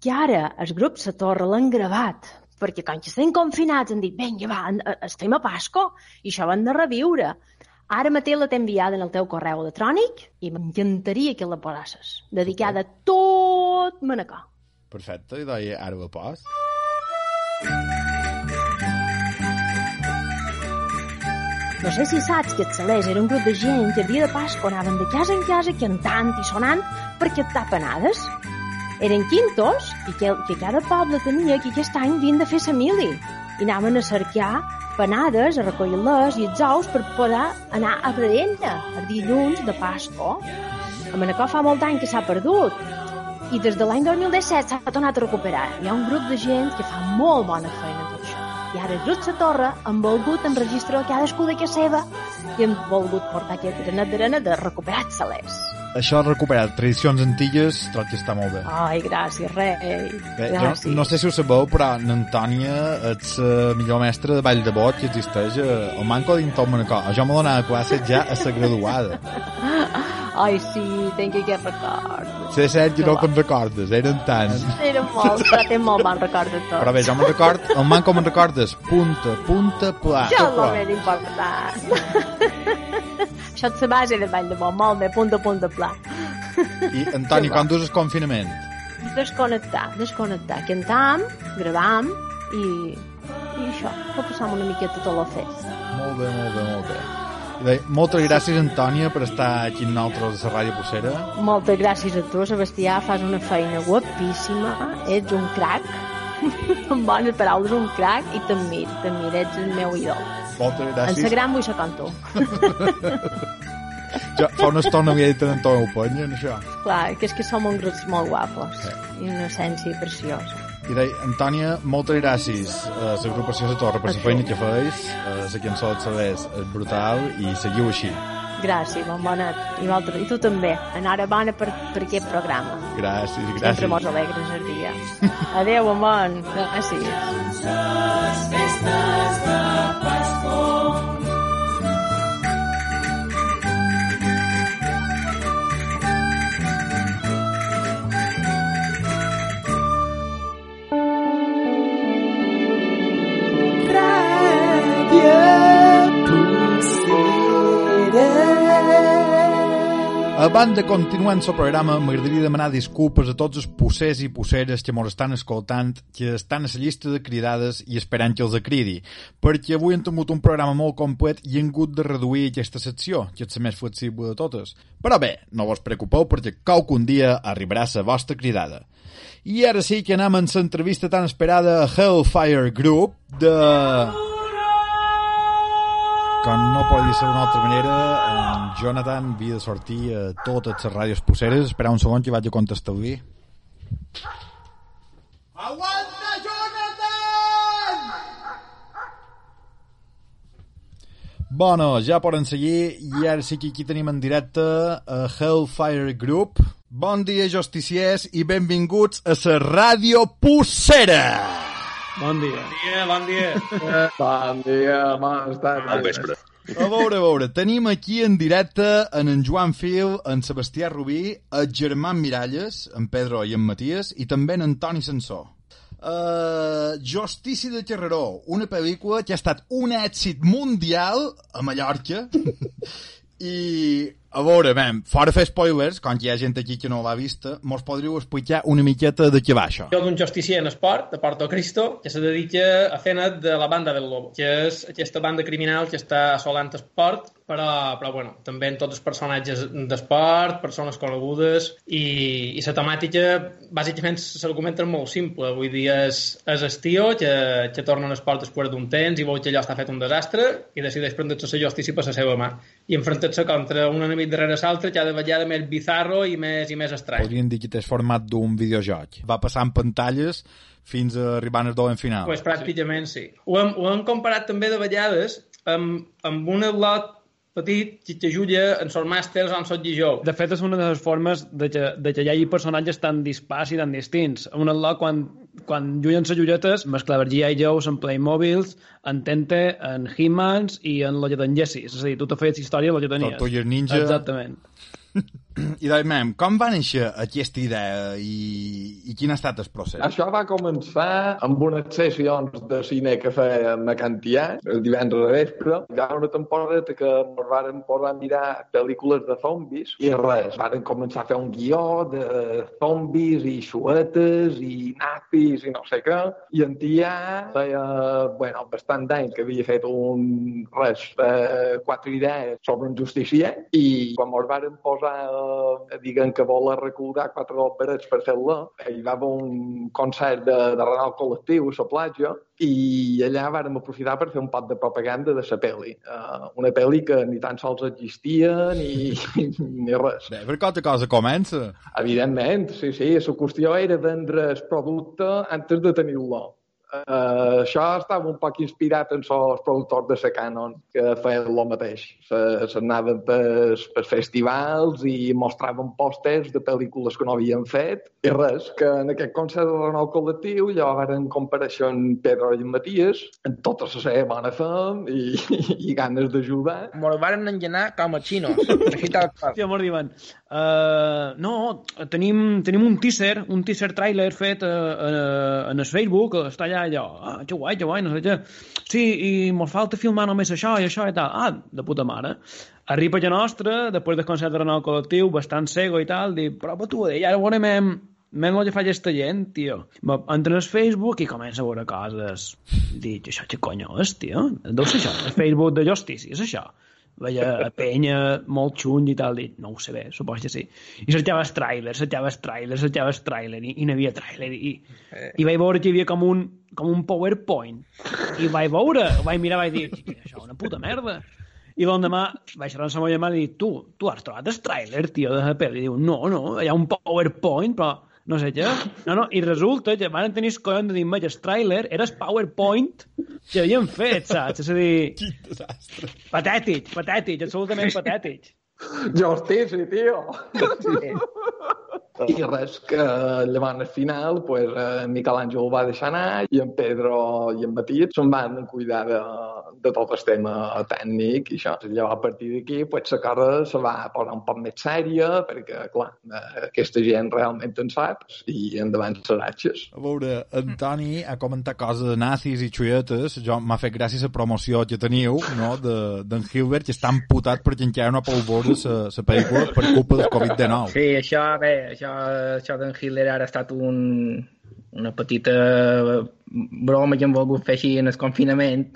que ara el grup La Torre l'han gravat, perquè quan que estem confinats han dit, vinga, va, eh, estem a Pasco, i això ho hem de reviure. Ara mateix la t'he enviada en el teu correu electrònic i m'encantaria que la posasses, dedicada a tot Manacor. Perfecte, i doncs ara la pos. No sé si saps que els Salers era un grup de gent que dia de Pasqua anaven de casa en casa cantant i sonant per captar panades. Eren quintos i que, que cada poble tenia que aquest any havien de fer la mili i anaven a cercar panades, a recollir-les i els ous per poder anar a Bradella el dilluns de Pasqua. A Manacor fa molt d'any que s'ha perdut i des de l'any 2017 s'ha tornat a recuperar. Hi ha un grup de gent que fa molt bona feina tot això. I ara grup La Torre han volgut enregistrar cadascú de casa seva i han volgut portar aquest granet d'arena de recuperat salers. Això de recuperar tradicions antilles trob que està molt bé. Ai, gràcies, rei. Bé, gràcies. jo no sé si ho sabeu, però n'Antònia és la millor mestra de ball de bot que existeix a- al Manco d'Intom Manacor. Jo me donava classe ja a la graduada. Ai, sí, tinc aquest record. Sé cert que no te'n recordes, eren tants. Era molt, però tinc molt bon record de tot. Però bé, jo me'n record, el Manco me'n recordes, punta, punta, pla. Això és el més important. Això és la base del ball de bo, molt bé, punta, punta, pla. I, Antoni, quan dus el confinament? Desconnectar, desconnectar. Cantam, gravam i, i això, ho passam una miqueta tot la festa. Molt bé, molt bé, molt bé. I bé, moltes gràcies, Antònia, per estar aquí amb nosaltres a la Ràdio Pucera. Moltes gràcies a tu, Sebastià, fas una feina guapíssima, ets un crac, amb bones paraules, un crac, i t'admiro, t'admiro, ets el meu ídol. Moltes En gràcies. sa gran vull ser com tu. Jo fa una estona havia dit en Antoni Penya, en això. Clar, que és que som un grup molt guapos, i una essència preciosa. I deia, Antònia, moltes gràcies a l'agrupació de Torre per la feina que feis, a la cançó de Sabers és brutal i seguiu així. Gràcies, bon bonet. I, vosaltres, I tu també. Enhorabona per, per aquest programa. Gràcies, Sempre gràcies. mos alegres el dia. Adéu, bon bon. Gràcies. festes de Pasqua. Abans de continuar el programa, m'agradaria demanar disculpes a tots els pussers i pusseres que mos estan escoltant, que estan a la llista de cridades i esperant que els acridi, perquè avui hem tingut un programa molt complet i hem hagut de reduir aquesta secció, que és la més flexible de totes. Però bé, no vos preocupeu perquè qualcun dia arribarà la vostra cridada. I ara sí que anem amb l'entrevista tan esperada a Hellfire Group de... Com no podia ser d'una altra manera, en Jonathan havia de sortir a totes les ràdios posseres. Espera un segon que vaig a contestar-li. Aguanta, Jonathan! Bueno, ja poden seguir i ara sí que aquí tenim en directe a Hellfire Group. Bon dia, justiciers, i benvinguts a la Ràdio Pussera! Bon dia. Bon dia, bon dia. Bon dia, bones tardes. Bon vespre. A veure, a veure, tenim aquí en directe en en Joan Fil, en Sebastià Rubí, el Germán Miralles, en Pedro i en Matías, i també en Antoni Sansó. Uh, Justici de Xerreró, una pel·lícula que ha estat un èxit mundial a Mallorca i a veure, ben, fora fer spoilers, com que hi ha gent aquí que no l'ha vista, mos podríeu explicar una miqueta de què va això. Jo d'un justicier en esport, de Porto Cristo, que se dedica a fer net de la banda del Lobo, que és aquesta banda criminal que està assolant esport, però, però bueno, també en tots els personatges d'esport, persones conegudes, i, i la temàtica, bàsicament, l'argument és molt simple. Vull dir, és, és el tio que, que torna en esport després d'un temps i veu que allò està fet un desastre i decideix prendre-se la justícia per la seva mà i enfrontar-se contra un enemic darrere l'altre cada vegada més bizarro i més, i més estrany. Podríem dir que és format d'un videojoc. Va passant pantalles fins a arribar al dolent final. Pues pràcticament sí. Ho hem, ho hem comparat també de vegades amb, amb un lot petit t'ajuda en els màsters en els jo. De fet, és una de les formes de que, de que hi hagi personatges tan dispars i tan distints. Un atlot, quan, quan juguen les joietes, mesclava G.I. Joes en Playmobils, en Tente, en He-Mans i en lo que te'n Jessis. És a dir, tu te feies història lo que tenies. Tortugues Ninja. Exactament. I doncs, mem, com va néixer aquesta idea i, i quin ha estat el procés? Això va començar amb unes sessions de cine que fèiem a Cantià, el divendres a vespre. Hi va una temporada que ens vàrem posar a mirar pel·lícules de zombis i res, vàrem començar a fer un guió de zombis i xuetes i nazis i no sé què. I en Tià feia, bueno, bastant d'anys que havia fet un, res, eh, quatre idees sobre un justicier i quan ens vàrem posar diguem que vol recordar quatre òperes per fer-la. Hi va haver un concert de, de Renal Col·lectiu a la platja i allà vàrem aprofitar per fer un pot de propaganda de la pel·li. Uh, una pel·li que ni tan sols existia ni, ni res. Bé, per qualque cosa comença. Evidentment, sí, sí. La qüestió era vendre el producte antes de tenir-lo. Uh, això estava un poc inspirat en els productors de la Canon, que feien el mateix. S'anaven per, per festivals i mostraven pòsters de pel·lícules que no havien fet. I res, que en aquest concert de nou col·lectiu ja van compareixer en Pedro i en Matías, en tota la seva bona fam i, i ganes d'ajudar. Me'l van engenar com a xinos. Així tal qual. Sí, mos diuen, uh, no, tenim, tenim un teaser, un teaser trailer fet uh, uh, en el Facebook, està allà allò, ah, que guai, que guai, no sé què. Sí, i mos falta filmar només això i això i tal. Ah, de puta mare. Arriba a nostra, després del concert de Renal Col·lectiu, bastant cego i tal, dic, però tu, i ara veurem men el que fa aquesta gent, tio. Entra al Facebook i comença a veure coses. Dic, això què conyo és, tio? Deu ser això, el Facebook de justícia, és això veia penya molt xuny i tal, dic, no ho sé bé, suposo que sí. I el tràiler, el tràiler, el tràiler, i, i no hi havia tràiler, i, i vaig veure que hi havia com un, com un PowerPoint, i vaig veure, vaig mirar, vaig dir, això una puta merda. I l'endemà vaig xerrar amb la meva mare i dic, tu, tu has trobat el tràiler, tio, de la pel·li? I diu, no, no, hi ha un PowerPoint, però no sé què. No, no, i resulta que van tenir el collon de dir, el tràiler era el PowerPoint que havien fet, saps? És a dir... Quin desastre. Patètic, patètic, absolutament patètic. Justici, tio! Sí. I res, que llavors al final pues, eh, Miquel Àngel ho va deixar anar i en Pedro i en Matías se'n van cuidar de, de tot el tema tècnic i això. Llavors, a partir d'aquí, pues, la cosa se va posar un poc més sèria perquè, clar, eh, aquesta gent realment en sap i endavant les ratxes. A veure, en Toni ha comentat coses de nazis i xuetes. Jo m'ha fet gràcies a promoció que teniu, no?, d'en de, Hilbert, que està amputat perquè encara no ha pogut veure la pel·lícula per culpa del Covid-19. Sí, això, bé, això això, això d'en Hitler ara ha estat un, una petita broma que hem volgut fer així en el confinament,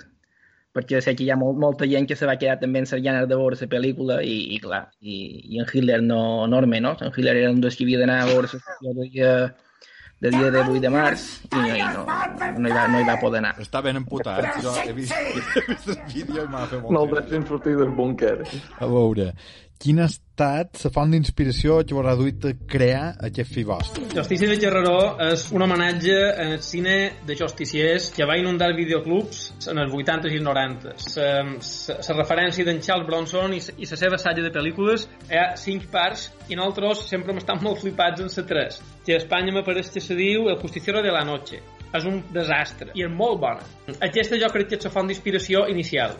perquè sé que hi ha molt, molta gent que se va quedar també en les ganes de veure la pel·lícula i, i clar, i, i en Hitler no, enorme, no? En Hitler era un dels que havia d'anar a veure la de dia, de dia de 8 de març i no, i no, no, hi va, no hi va poder anar. Està ben emputat, jo he vist, he vist el vídeo i m'ha fet molt No el deixin sortir del búnquer. A veure, quina ha estat la font d'inspiració que vos ha duit a crear aquest fi vostre? Justícia de Gerreró és un homenatge al cine de justiciers que va inundar videoclubs en els 80 i els 90. La referència d'en Charles Bronson i, la seva salla de pel·lícules hi ha cinc parts i nosaltres sempre hem estat molt flipats en la 3 que a Espanya m'apareix que se diu El justiciero de la noche és un desastre i és molt bona. Aquesta jo crec que és la font d'inspiració inicial.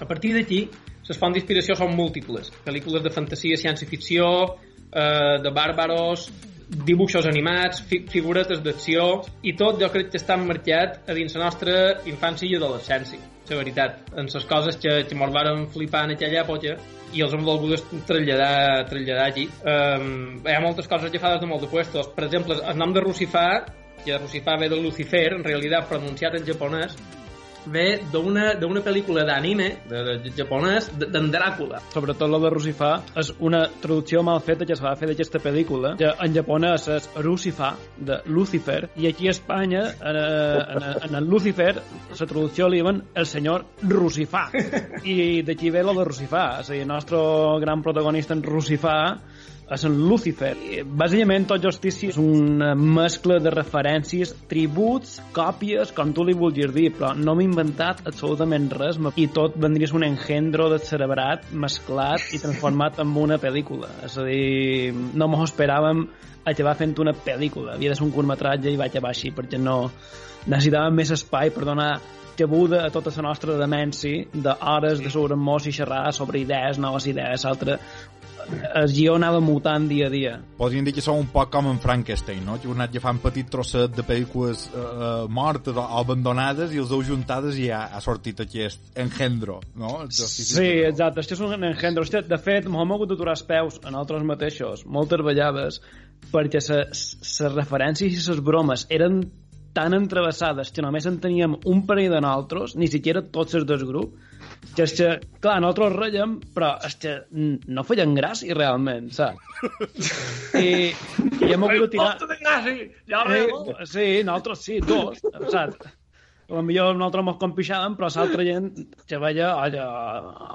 A partir d'aquí, les fonts d'inspiració són múltiples. Pel·lícules de fantasia, ciència-ficció, eh, de bàrbaros, dibuixos animats, fi figuretes d'acció, i tot jo crec que està emmarcat a dins la nostra infància i adolescència, la veritat. En les coses que, que mos varen flipar en aquella època i els hem volgut traslladar, traslladar aquí. Um, hi ha moltes coses agafades de molt de puestos. Per exemple, el nom de Rucifà, que Rucifà ve de Lucifer, en realitat pronunciat en japonès, ve d'una pel·lícula d'anime de, de japonès d'en Dràcula. Sobretot la de Rusifà és una traducció mal feta que es va fer d'aquesta pel·lícula, que en japonès és Rusifà, de Lucifer, i aquí a Espanya, en, en, en el Lucifer, la traducció li diuen el senyor Rusifà. I d'aquí ve la de Rusifà, és a dir, el nostre gran protagonista en Rusifà és en Lucifer. Bàsicament, tot Justici és una mescla de referències, tributs, còpies, com tu li vulguis dir, però no m'he inventat absolutament res i tot vendria un engendro de cerebrat mesclat i transformat en una pel·lícula. És a dir, no m'ho esperàvem acabar fent una pel·lícula. Havia de ser un curtmetratge i vaig acabar així perquè no necessitàvem més espai per donar cabuda a tota la nostra demència d'hores de sobre i xerrar sobre idees, noves idees, altre guió anava mutant dia a dia. Podríem dir que som un poc com en Frankenstein, no? Que heu anat agafant petit trosset de pel·lícules uh, uh, mortes o abandonades i els heu juntades i ha, ha sortit aquest engendro, no? Sí, exacte, això és un engendro. Hòstia, de fet, m'ho hem hagut d'aturar els peus en altres mateixos, moltes vegades, perquè les referències i les bromes eren tan entrevessades que només en teníem un parell de nosaltres, ni siquiera tots els dos grups, que és que, clar, nosaltres reiem, però és que no feien gràcia realment, saps? I, i hem hagut de tirar... Ja eh, sí, nosaltres sí, dos, saps? A millor nosaltres mos compixàvem, però l'altra gent que veia allà,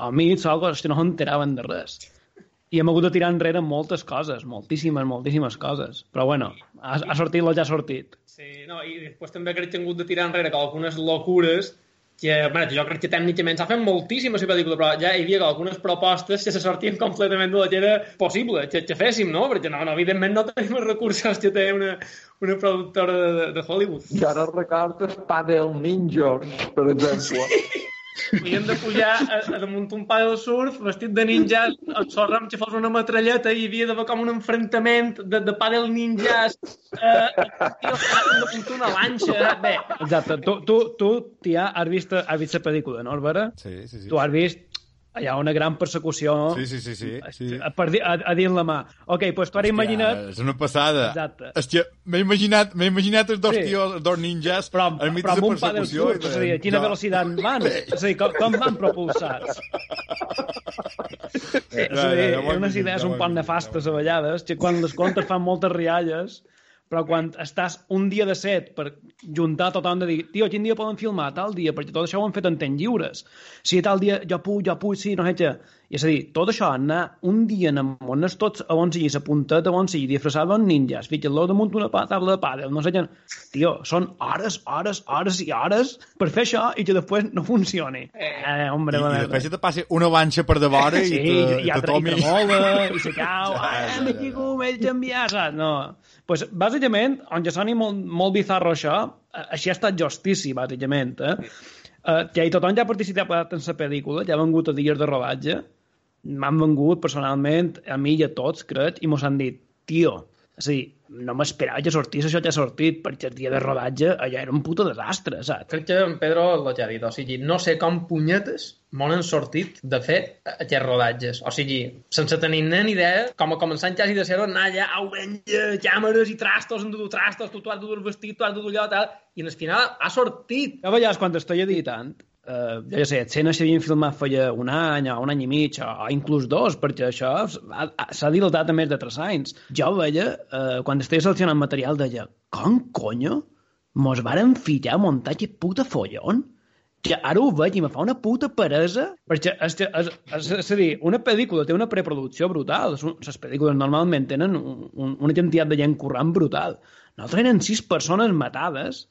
amics o alguna que no s'enteraven de res. I hem hagut de tirar enrere moltes coses, moltíssimes, moltíssimes coses. Però bueno, ha, ha sortit el ja ha sortit. Sí, no, i després també crec que hem hagut de tirar enrere que algunes locures que, bueno, jo crec que tècnicament s'ha fet moltíssima la pel·lícula, però ja hi havia algunes propostes que se sortien completament de la que era possible que, que féssim, no? Perquè, no, no, evidentment no tenim els recursos que té una, una productora de, de Hollywood. I ara recordes Padel Ninjas, per exemple. Sí. Havíem de pujar a, a damunt un pa del surf, vestit de ninja, amb sorra amb que fos una metralleta i hi havia d'haver com un enfrontament de, de pàdel ninjas, eh, tio, damunt una lanxa, bé. Exacte, tu, tu, tu tia, has vist, has vist la pel·lícula, no, Albera? Sí, sí, sí. Tu has vist hi ha una gran persecució sí, sí, sí, sí, sí. A, a, a, dins la mà. Ok, doncs pues tu ara imagina't... És una passada. Exacte. Que m'he imaginat, m'he imatginat els dos sí. tios, els dos ninjas, però, enmig però amb un pa del surf, és a dir, quina velocitat van? És a dir, com, com van propulsats? és a dir, hi ha unes idees un poc nefastes a vegades, que quan les contes fan moltes rialles, però quan estàs un dia de set per juntar tothom de dir, tio, quin dia poden filmar? Tal dia, perquè tot això ho han fet en temps lliures. Si tal dia jo puc, jo puc, sí, no sé què. I és a dir, tot això, anar un dia en on és tots a on sigui, la punteta a on sigui, disfressat amb ninjas, ficar-lo damunt una taula de pàdel, no sé què. Tio, són hores, hores, hores i hores per fer això i que després no funcioni. Eh, hombre, I, i després te passi una vanxa per de vora sí, i te, i, i, te tomi... i tremola, i se cau, eh, aquí com ell canviar, saps? No. Pues, bàsicament, on ja soni molt, molt bizarro això, eh, així ha estat justici, bàsicament, eh? Uh, que tothom ja ha participat en la pel·lícula, ja ha vengut a dies de rodatge, m'han vengut personalment, a mi i a tots, crec, i mos han dit, tio, és a dir, no m'esperava que sortís això que ha sortit, perquè el dia de rodatge allà era un puto desastre, saps? Crec que en Pedro el que ha dit, o sigui, no sé com punyetes m'han sortit de fer aquests rodatges. O sigui, sense tenir ni idea, com a començant quasi de ser anar allà, au, venja, càmeres i trastos, han de dur trastos, tu, tu has de dur el vestit, tu has de dur allò, tal, i al final ha sortit. A vegades, quan estic editant, eh, jo ja sé, escenes s'havien filmat feia un any o un any i mig o, inclús dos, perquè això s'ha dilatat a més de tres anys. Jo veia, eh, quan estava seleccionant material, deia, com conyo mos varen ficar a muntar aquest puta follon? que ara ho veig i me fa una puta peresa perquè és, és, és, és a dir, una pel·lícula té una preproducció brutal les pel·lícules normalment tenen un, un, una quantitat de gent currant brutal nosaltres eren sis persones matades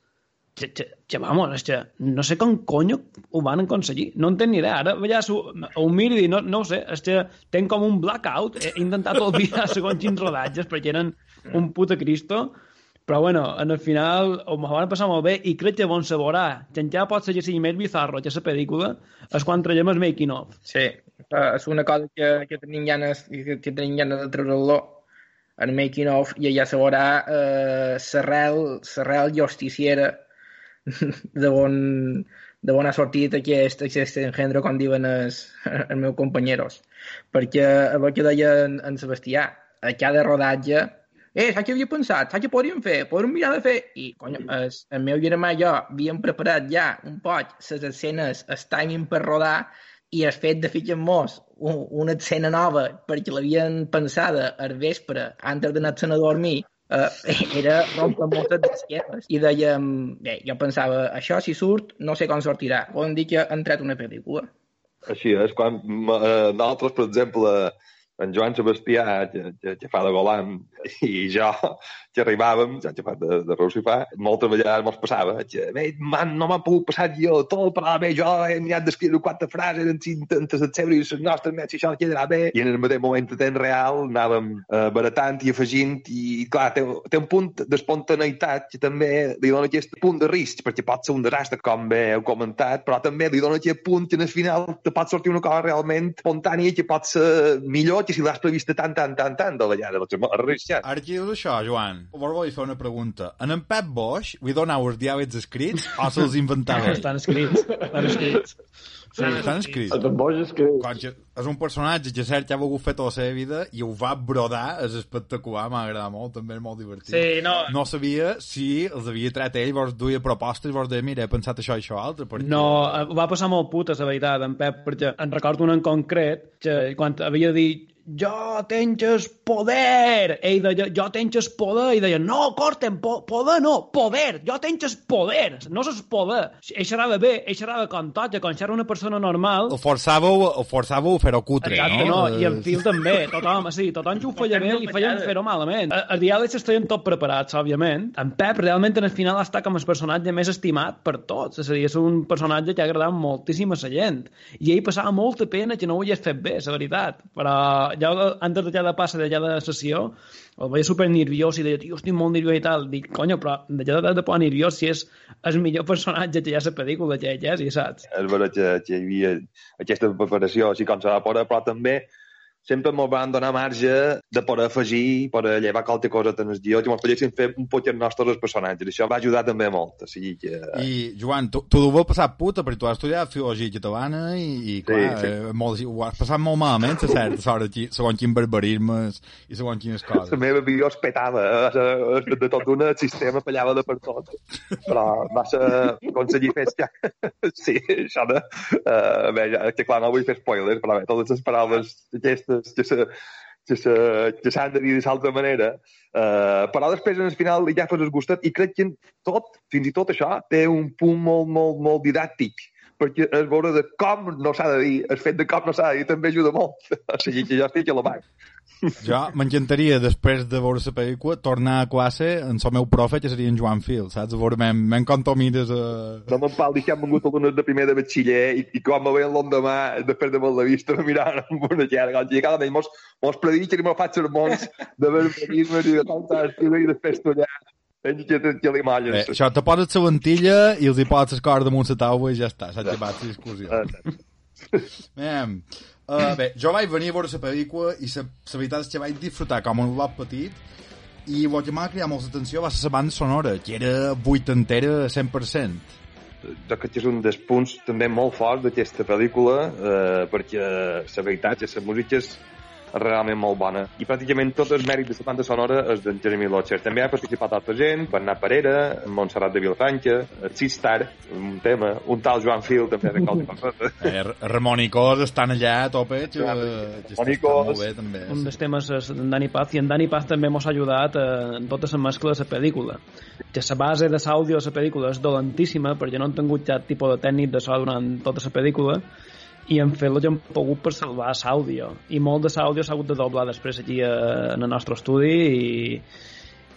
que, que, que vamos, és que no sé com conyo ho van aconseguir, no en tenc ni idea. Ara ja ho, ho miro i no, no ho sé, és que tenc com un blackout, he intentat olvidar segons quins rodatges perquè eren un puta cristo, però bueno, en el final ho van passar molt bé i crec que bon veurà, que encara pot ser que sigui més bizarro que la pel·lícula, és quan traiem el making of. Sí, és una cosa que, que tenim ganes, que tenim ganes de treure-lo el making of i allà veurà eh, l'arrel l'arrel justiciera de on, de on ha sortit aquest, aquest engendro, com diuen els, els meus companyeros. Perquè el que deia en, en Sebastià, a cada rodatge eh, saps què havia pensat? Saps què podríem fer? Podríem mirar de fer... I, conyo, el, el meu germà i jo havíem preparat ja un poc les escenes, el timing per rodar, i el fet de ficar mos un, una escena nova perquè l'havien pensada al vespre, antes d'anar-se'n a dormir, eh, era rompre moltes d'esquerres. I dèiem, bé, jo pensava, això si surt, no sé com sortirà. Poden dir que ha entrat una pel·lícula. Així és, quan eh, nosaltres, per exemple, en Joan Sebastià, que, que, que fa de Golan, i jo, que arribàvem, ja fa de, de Rossifà, moltes vegades mos passava, que, bé, man, no m'ha pogut passar jo tot, però bé, jo he mirat d'escriure quatre frases en cinc antes de seure i les nostres més, si això quedarà bé. I en el mateix moment de temps real anàvem eh, baratant i afegint, i clar, té, té un punt d'espontaneïtat que també li dona aquest punt de risc, perquè pot ser un desastre, com bé heu comentat, però també li dona aquest punt que en el final te pot sortir una cosa realment espontània que pot ser millor que si l'has previst tant, tant, tant, tant de molt arriscat. Ara que dius això, Joan, vos vull fer una pregunta. En en Pep Bosch, li donau els diàlegs escrits o se'ls inventava? Estan escrits, estan escrits. Sí, estan escrits. El en Bosch escrits. És un personatge que cert que ha volgut fer tota la seva vida i ho va brodar, és espectacular, m'ha agradat molt, també és molt divertit. Sí, no. No sabia si els havia tret ell, vos duia propostes vos deia, mira, he pensat això i això altre. Perquè... No, eh, va passar molt puta, la veritat, en Pep, perquè en recordo un en concret que quan havia dit jo tenc el poder. Ell deia, jo tenc el poder. I deia, no, corten, po poder no, poder. Jo tenc el poder, no és poder. Ell xerrava bé, ell xerrava com tot, com si era una persona normal. El forçàveu, el forçàveu a fer-ho cutre, Exacte, no? no? I en Phil també, tothom, sí, tothom que ho feia bé li feien fer-ho malament. Els diàlegs estaven tot preparats, òbviament. En Pep realment en el final està com el personatge més estimat per tots. És a dir, és un personatge que ha agradat moltíssim a la gent. I ell passava molta pena que no ho hagués fet bé, la veritat. Però jo, antes de cada passa de cada sessió, el veia super nerviós i deia, tio, estic molt nerviós i tal. Dic, conyo, però de ja de por nerviós si és el millor personatge que hi ha a la pel·lícula que hi ha, i saps? És veritat que, que hi havia aquesta preparació, així com se va poder, però també sempre ens van donar marge de poder afegir, poder llevar qualque cosa en el guió, que ens poguessin fer un poc els nostres els personatges. Això va ajudar també molt. O sigui que... I, Joan, tu, tu ho vas passar puta, perquè tu has estudiat filologia catalana i, i clar, sí. Eh, molt, ho has passat molt malament, a certa sort, aquí, segons quins barbarismes i segons quines coses. La meva vida es petava, eh, de tot un el sistema pallava de per tot. Però va ser aconseguir fer ja. sí, això de... Uh, bé, que clar, no vull fer spoilers, però bé, totes les paraules aquestes que se, que se, que s'han de dir d'altra manera, uh, però després en el final ja fas el gustet i crec que tot, fins i tot això, té un punt molt, molt, molt didàctic perquè es veure de com no s'ha de dir, el fet de com no s'ha de dir també ajuda molt. O sigui que jo estic a la mà. Jo m'encantaria, després de veure la pel·lícula, tornar a classe amb el meu profe, que seria en Joan Fil, saps? A veure, men, men com tu mires... Uh... No me'n que hem vengut alumnes de primer de batxiller i, i quan me veien l'endemà, després de molt la vista, me miraven amb una llarga. I cada any mos, mos prediquen i me faig sermons de barbarismes i de d'escriure i després allà. Bé, això, te poses la ventilla i els hi poses el cor damunt la taula i ja està, s'ha llevat la discussió. Bé, Uh, bé, jo vaig venir a veure la pel·lícula i la, veritat és que vaig disfrutar com un lot petit i el que m'ha cridat molta atenció va ser la banda sonora, que era vuitantera 100%. Jo que és un dels punts també molt forts d'aquesta pel·lícula eh, perquè la veritat és que la música és realment molt bona. I pràcticament tot el mèrit de la banda sonora és d'en Jeremy Lotcher. També ha participat altra gent, Bernat Parera, Montserrat de Vilafranca, Sistar, un tema, un tal Joan Fil també de cosa. Eh, Ramon i Cos estan allà a tope, que, que està, està molt bé també. Un dels temes és en Dani Paz, i en Dani Paz també mos ha ajudat eh, en tota la mescla de la pel·lícula. Que la base de l'àudio de la pel·lícula és dolentíssima, perquè no han tingut cap tipus de tècnic de so durant tota la pel·lícula, i en fer-lo ja hem pogut per salvar l'àudio i molt de l'àudio s'ha hagut de doblar després aquí a, en el nostre estudi i,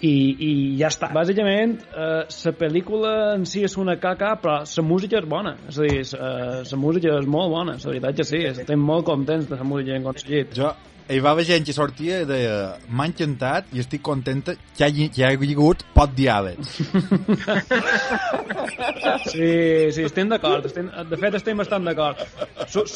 i, i ja està. Bàsicament, eh, la pel·lícula en si és una caca, però la música és bona. És a dir, la música és molt bona, la veritat que sí. Estem molt contents de la música que hem aconseguit. Jo hi va haver gent que sortia i deia m'ha encantat i estic contenta que hi que hi hagi hagut pot diàlegs. Sí, sí, estem d'acord. Estem, de fet, estem bastant d'acord.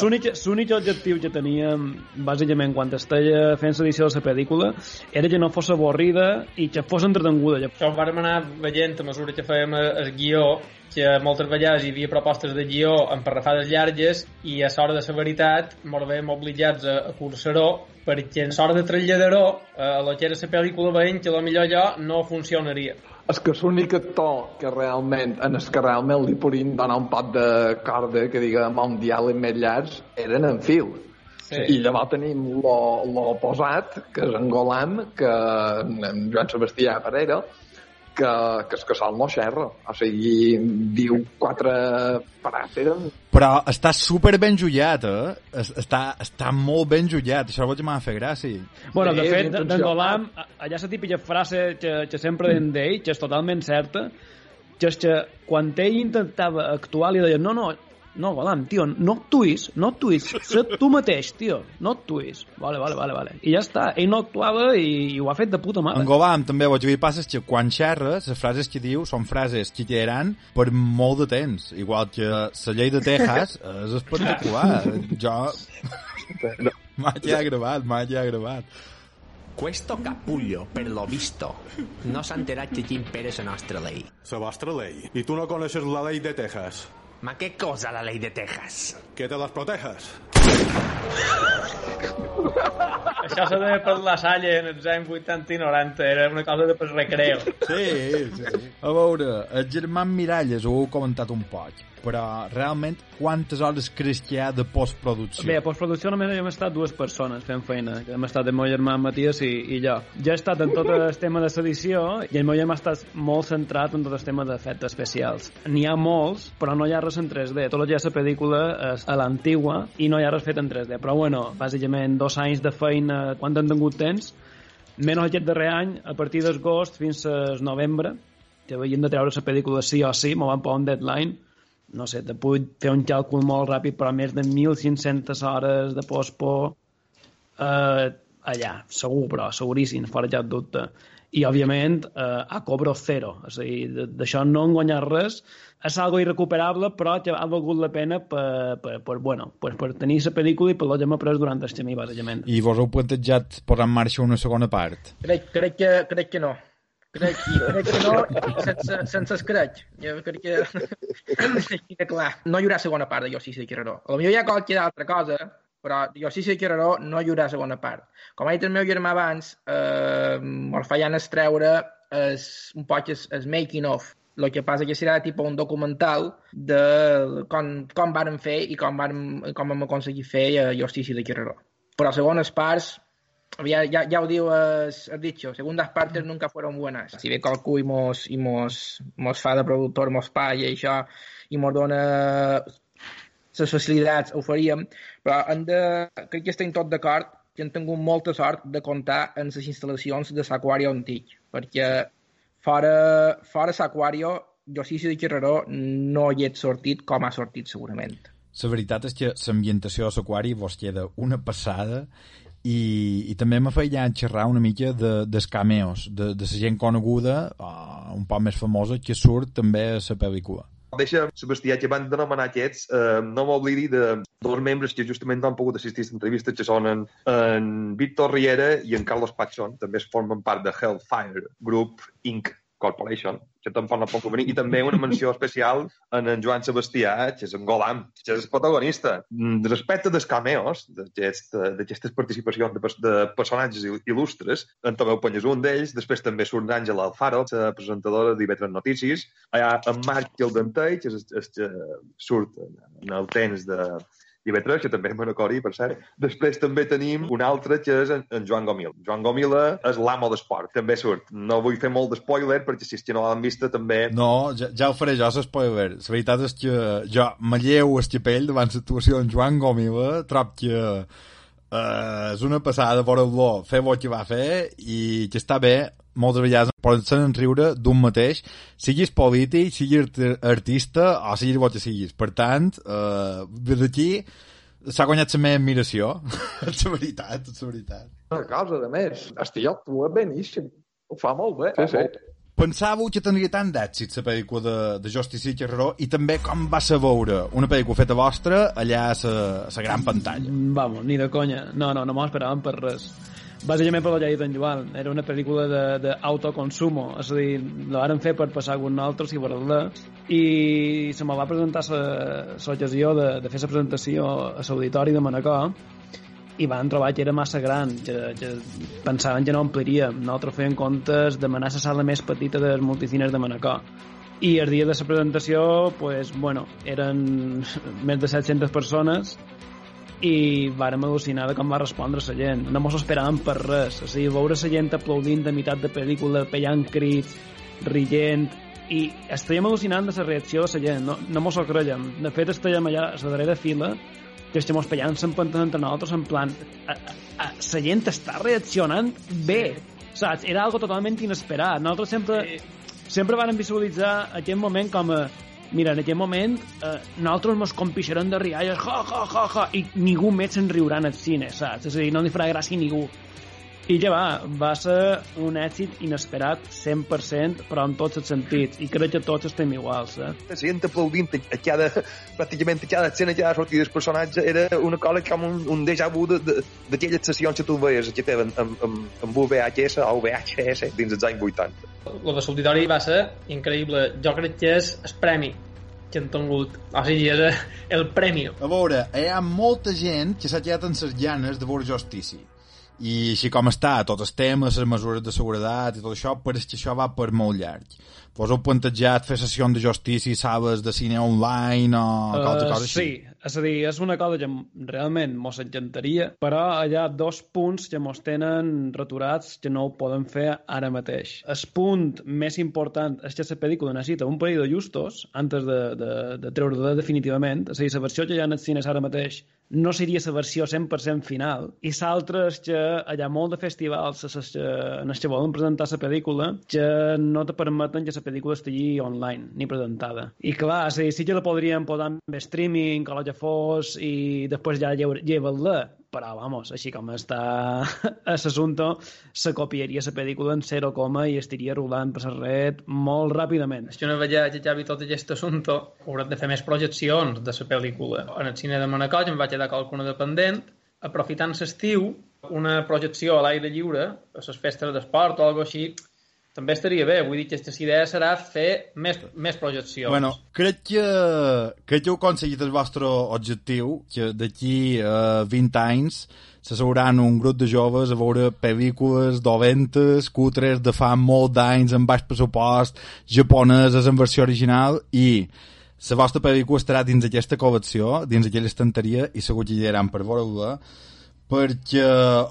L'únic objectiu que teníem, bàsicament, quan estava fent l'edició de la pel·lícula, era que no fos avorrida i que fos entretenguda. Això ho vàrem anar veient a mesura que fèiem el guió que moltes vegades hi havia propostes de guió amb parrafades llargues i a l'hora de la veritat ens veiem obligats a, a cursar-ho perquè en l'hora de traslladar-ho a lo que era la pel·lícula veient que millor allò no funcionaria. És que l'únic actor que realment, en el que realment li podien donar un pot de corda que diga amb un diàleg més llarg, eren en fil. Sí. I llavors tenim l'oposat, que és en Golam, que en Joan Sebastià Pereira, que, que és que sol no xerra. O sigui, diu quatre paràteren. Però està super ben jullat, eh? Està, està molt ben jullat. Això que m'ha fet gràcia. Bueno, de fet, d'en Golam, allà la típica frase que, que sempre mm. d'ell, que és totalment certa, que és que quan ell intentava actuar li deia no, no, no, Golam, tio, no actuïs, no actuïs, sé tu mateix, tio, no actuïs. Vale, vale, vale, vale. I ja està, ell no actuava i, i ho ha fet de puta mare. En Golam també que passa és que quan xerres, les frases que diu són frases que quedaran per molt de temps, igual que la llei de Texas és espectacular. jo... M'ha quedat gravat, m'ha quedat gravat. Questo capullo, per lo visto, no s'ha enterat que quin Pere és la nostra llei. La vostra llei. I tu no coneixes la llei de Texas. ¿Ma qué cosa la ley de Texas? Que te las protejas. Això s'ha de per la Salle en els anys 80 i 90, era una cosa de per recreo. Sí, sí. A veure, el germà Miralles ho heu comentat un poc però realment quantes hores creus que hi ha de postproducció? Bé, a postproducció només hem estat dues persones fent feina, hem estat el meu germà Matías i, i jo. Ja he estat en tot el tema de l'edició i el meu germà ha estat molt centrat en tot el tema d'efectes especials. N'hi ha molts, però no hi ha res en 3D. Tot el que ha la pel·lícula és a l'antigua i no hi ha res fet en 3D. Però bueno, bàsicament dos anys de feina, quan han tingut temps, menys aquest darrer any, a partir d'agost fins a novembre, que havien de treure la pel·lícula sí o sí, m'ho van posar un deadline, no sé, te puc fer un càlcul molt ràpid, però més de 1.500 hores de postpo eh, allà, segur, però seguríssim, fora cap dubte. I, òbviament, eh, a cobro zero. És a dir, d'això no en guanyar res. És algo irrecuperable, però que ha valgut la pena per, per, per, bueno, per, per tenir la pel·lícula i per lo que hem après durant el camí, bàsicament. I vos heu plantejat posar en marxa una segona part? Crec, crec, que, crec que no. Crec, crec que no, sense, sense escrec. Jo crec que... que clar, no hi haurà segona part de Jo sí sé Quiraró. A potser hi ha qualque altra cosa, però Jo sí sé Quiraró no hi haurà segona part. Com ha dit el meu germà abans, eh, el fallant es treure és un poc és, és making of. El que passa que serà tipus un documental de com, com varen fer i com, varen, com vam aconseguir fer eh, Justícia de Quiraró. Però segones parts ya, ya, ya digo, has, has, dicho, segundas partes nunca fueron buenas. Si ve qualcú i mos, i mos, mos fa de productor, mos paga i això, i mos dona les facilitats, ho faríem, però hem de, crec que estem tot d'acord que hem tingut molta sort de comptar en les instal·lacions de l'Aquario antic, perquè fora, fora l'Aquario, jo sí de Carreró no hi he sortit com ha sortit segurament. La veritat és que l'ambientació de l'Aquari vos queda una passada i, i també m'ha fet ja xerrar una mica de, dels cameos, de, de la gent coneguda, uh, un poc més famosa, que surt també a la pel·lícula. Deixa, Sebastià, que van denomenar aquests, eh, no m'oblidi de dos membres que justament no han pogut assistir a entrevistes, que són en, en Víctor Riera i en Carlos Pachón, també es formen part de Hellfire Group Inc., Corporation, que tampoc no pot venir, i també una menció especial en en Joan Sebastià, que és en Golam, que és el protagonista. Mm, respecte dels cameos, d'aquestes participacions de, de personatges il·lustres, en Tomeu Panyes un d'ells, després també surt Àngela Alfaro, la presentadora d'IV3 Notícies, allà en Marc el Dentell, que és el que surt en el temps de, IB3, que també és Manacori, per cert. Després també tenim un altre, que és en, en Joan Gomil. Joan Gomila és l'amo d'esport, també surt. No vull fer molt d'espoiler, perquè si no l'han vista també... No, ja, ja ho faré jo, l'espoiler. La veritat és que jo me lleu el capell davant l'actuació en Joan Gomila, trob que Uh, és una passada veure-lo fer el que va fer i que està bé moltes vegades poden riure d'un mateix, siguis polític, siguis art- artista o siguis el que siguis. Per tant, eh, des d'aquí s'ha guanyat la meva admiració. és la veritat, és la veritat. Una cosa, a més, tio actua beníssim. Ho fa molt bé. Sí, sí. Pensàveu que tindria tant d'èxit la pel·lícula de, de Justicia Carreró i també com va ser veure una pel·lícula feta vostra allà a la, a la gran pantalla. Vamos, ni de conya. No, no, no m'ho esperàvem per res. Bàsicament per la llei d'en Joan. Era una pel·lícula de- d'autoconsumo. És a dir, la varen fer per passar algun altre si veure-la i se me va presentar l'ocasió de, de fer la presentació a l'auditori de Manacor i van trobar que era massa gran, que, que pensaven que no ompliria. Nosaltres feien comptes demanar la sala més petita dels multicines de Manacor. I el dia de la presentació, pues, bueno, eren més de 700 persones i vàrem al·lucinar de com va respondre la gent. No mos esperàvem per res. O sigui, veure la gent aplaudint de meitat de pel·lícula, pellant crits, rient, i estàvem al·lucinant de la reacció de la gent, no, no mos ho creiem. De fet, estàvem allà a la darrera fila, que estem pellant s'empantant entre nosaltres en plan a, a, a, la gent està reaccionant bé, saps? Era algo totalment inesperat. Nosaltres sempre, sempre vàrem visualitzar aquest moment com a mira, en aquest moment eh, nosaltres mos compixerem de rialles, ja, ja, ja, ja, i ningú més se'n riurà en el cine, saps? És a dir, no li farà gràcia a ningú. I ja va, va ser un èxit inesperat 100%, però en tots els sentits, i crec que tots estem iguals, eh? La gent aplaudint a cada, pràcticament a cada escena, a cada sortida del personatge, era una cosa com un, un déjà vu d'aquelles sessions que tu veies que tenen amb, amb, amb VHS o VHS dins els anys 80. Lo de l'auditori va ser increïble. Jo crec que és el premi que han tingut. O sigui, és el premi. A veure, hi ha molta gent que s'ha quedat en les llanes de veure justícia. I així com està, tots els temes, les mesures de seguretat i tot això, pareix que això va per molt llarg. Vos heu plantejat fer sessions de justícia, sales de cine online o uh, qualsevol cosa així? Sí, és a dir, és una cosa que realment mos encantaria, però hi ha dos punts que mos tenen returats que no ho podem fer ara mateix. El punt més important és que la pel·lícula necessita un parell de justos antes de, de, de treure-la definitivament, és a dir, la versió que hi ha en els cines ara mateix no seria la versió 100% final, i l'altre és que hi ha molt de festivals que, en els que volen presentar la pel·lícula que no te permeten que la pel·lícula estigui online, ni presentada. I clar, sí, sí que la podríem posar en streaming, o el que fos, i després ja llevar-la, però, vamos, així com està l'assumpte, se copiaria la pel·lícula en 0, i estiria rodant per la red molt ràpidament. Que una vegada que acabi tot aquest assumpte, hauran de fer més projeccions de la pel·lícula. En el cine de Manacor em va quedar qualcuna dependent, aprofitant l'estiu, una projecció a l'aire lliure, a les festes d'esport o alguna així, també estaria bé. Vull dir que aquesta idea serà fer més, més projeccions. Bueno, crec que, que heu aconseguit el vostre objectiu, que d'aquí a 20 anys s'asseuran un grup de joves a veure pel·lícules dolentes, cutres de fa molt d'anys amb baix pressupost, japoneses en versió original i la vostra pel·lícula estarà dins aquesta col·lecció, dins aquella estanteria i segur que hi per veure-la perquè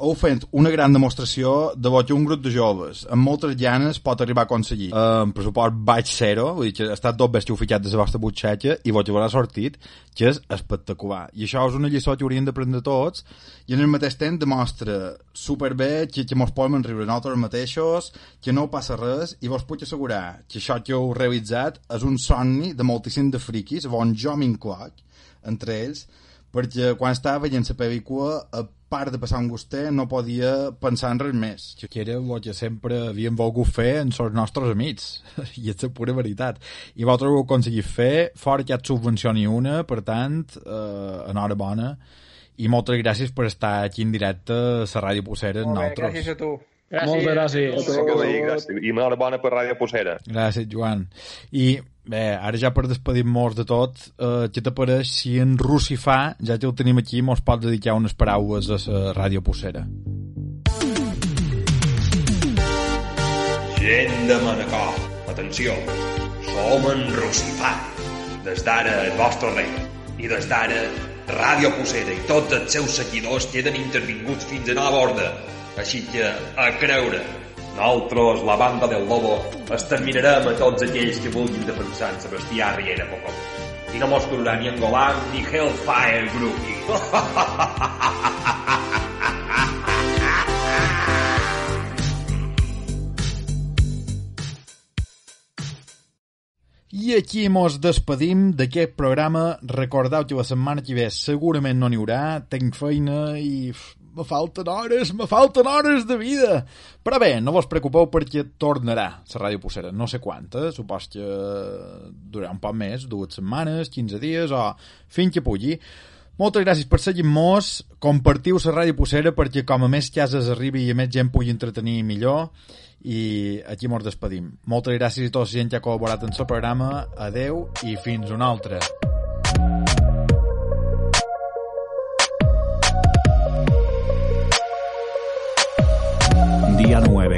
heu fet una gran demostració de lo que un grup de joves amb moltes llanes pot arribar a aconseguir. Eh, amb pressupost baix zero, vull dir que ha estat tot bé ficat de la vostra butxaca i vos haurà sortit, que és espectacular. I això és una lliçó que hauríem d'aprendre tots i en el mateix temps demostra superbé que, que mos podem enriure nosaltres mateixos, que no passa res i vos puc assegurar que això que heu realitzat és un somni de moltíssim de friquis, on jo m'incloc, entre ells, perquè quan estava veient la pel·lícula, a part de passar un gustet, no podia pensar en res més. Que era el que sempre havíem volgut fer amb els nostres amics, i és la pura veritat. I vosaltres ho heu aconseguit fer, fora que et subvencioni una, per tant, eh, enhorabona, i moltes gràcies per estar aquí en directe a la Ràdio Possera amb nosaltres. gràcies a tu. Moltes gràcies. Que sí, gràcies. I enhorabona per Ràdio Possera. Gràcies, Joan. I bé, ara ja per despedir-nos de tot, eh, què t'apareix si en Russifà, ja que el tenim aquí, mos pot dedicar unes paraules a la ràdio Possera? Gent de Manacor, atenció, som en Russifà. Des d'ara el vostre rei. I des d'ara Ràdio Possera i tots els seus seguidors queden intervinguts fins a nova ordre. Així que, a creure, nosaltres, la banda del Lobo, exterminarem a tots aquells que vulguin defensar en Sebastià Riera Pocó. I no mos tornarà ni Angolan ni Hellfire Groupie. I aquí mos despedim d'aquest programa. Recordeu que la setmana que ve segurament no n'hi haurà, tenc feina i me falten hores, me falten hores de vida. Però bé, no vos preocupeu perquè tornarà la Ràdio Pucera. No sé quanta, supos que durarà un poc més, dues setmanes, 15 dies o fins que pugui. Moltes gràcies per seguir-nos, compartiu la Ràdio Pucera perquè com a més cases arribi i a més gent pugui entretenir millor i aquí mos despedim. Moltes gràcies a tota la gent que ha col·laborat en el programa. Adeu i fins una altra. Día 9,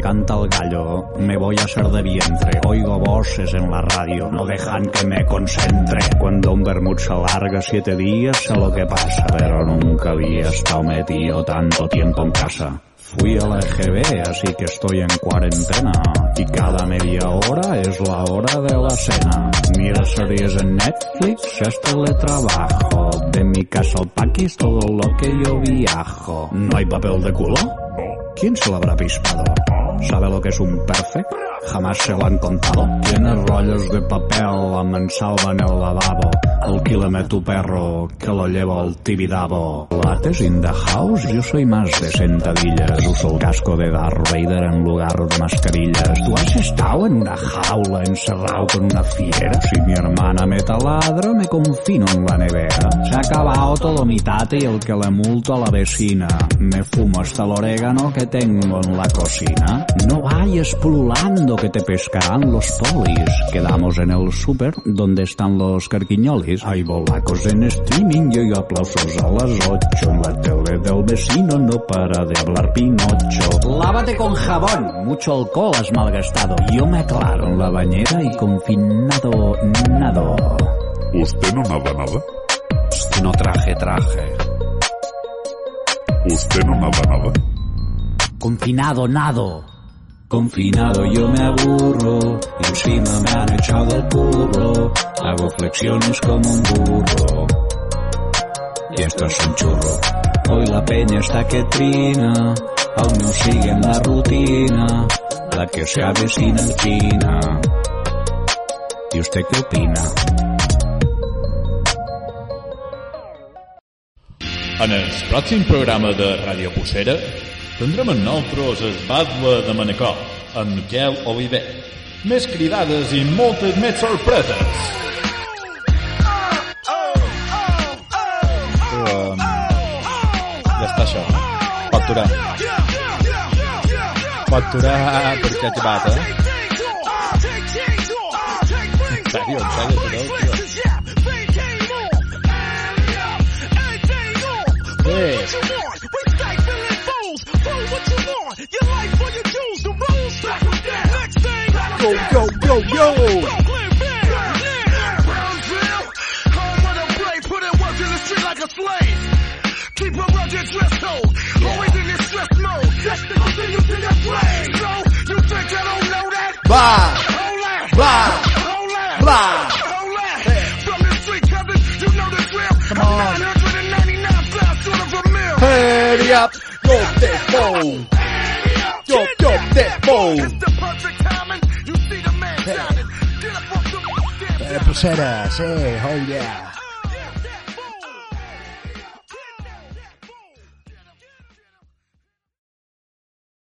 canta el gallo, me voy a hacer de vientre, oigo voces en la radio, no dejan que me concentre. Cuando un vermut se larga siete días, sé lo que pasa, pero nunca había estado metido tanto tiempo en casa. Fui a la EGB, así que estoy en cuarentena. Y cada media hora es la hora de la cena. Mira series en Netflix, es teletrabajo. De mi casa al paquis todo lo que yo viajo. ¿No hay papel de culo? ¿Quién se lo habrá pispado? ¿Sabe lo que es un perfect? Jamás se lo han contado. Tienes rollos de papel, la mansalva en el lavabo. Alquílame tu perro, que lo llevo al Tibidabo. Lates in the house, yo soy más de sentadillas. Uso el casco de Darth Vader en lugar de mascarillas. ¿Tú has estado en una jaula encerrado con una fiera? Si mi hermana me taladra, me confino en la nevera. Se ha acabado todo mi tate y el que le multo a la vecina. Me fumo hasta el orégano que tengo en la cocina. No vayas pululando que te pescarán los polis. Quedamos en el súper donde están los carquiñolis. Hay bolacos en streaming y aplausos a las 8. En la tele del vecino no para de hablar Pinocho. Lávate con jabón, mucho alcohol has malgastado. Yo me aclaro en la bañera y confinado nado. ¿Usted no nada nada? No traje traje. ¿Usted no nada nada? Confinado nado. Confinado yo me aburro, y encima me han echado el curro, hago flexiones como un burro. Y esto es un churro. Hoy la peña está que trina, aún no siguen la rutina, la que se avecina en China. ¿Y usted qué opina? En el pròxim programa de Ràdio Pucera tindrem amb nosaltres el Batlle de Manacor, amb Miquel Oliver. Més cridades i moltes més sorpreses. Um, ja està això. Pot durar. Pot durar perquè ha acabat, eh? En sèrio, en sèrio, podeu, tio. Bé, Yo, yo, yo, yo! Keep a rugged dress code, of a mill. Hurry up! Yo, that phone! Yo, yo, that phone! It's the perfect timing. You see the man shining. Get up off the damn Eh, oh yeah.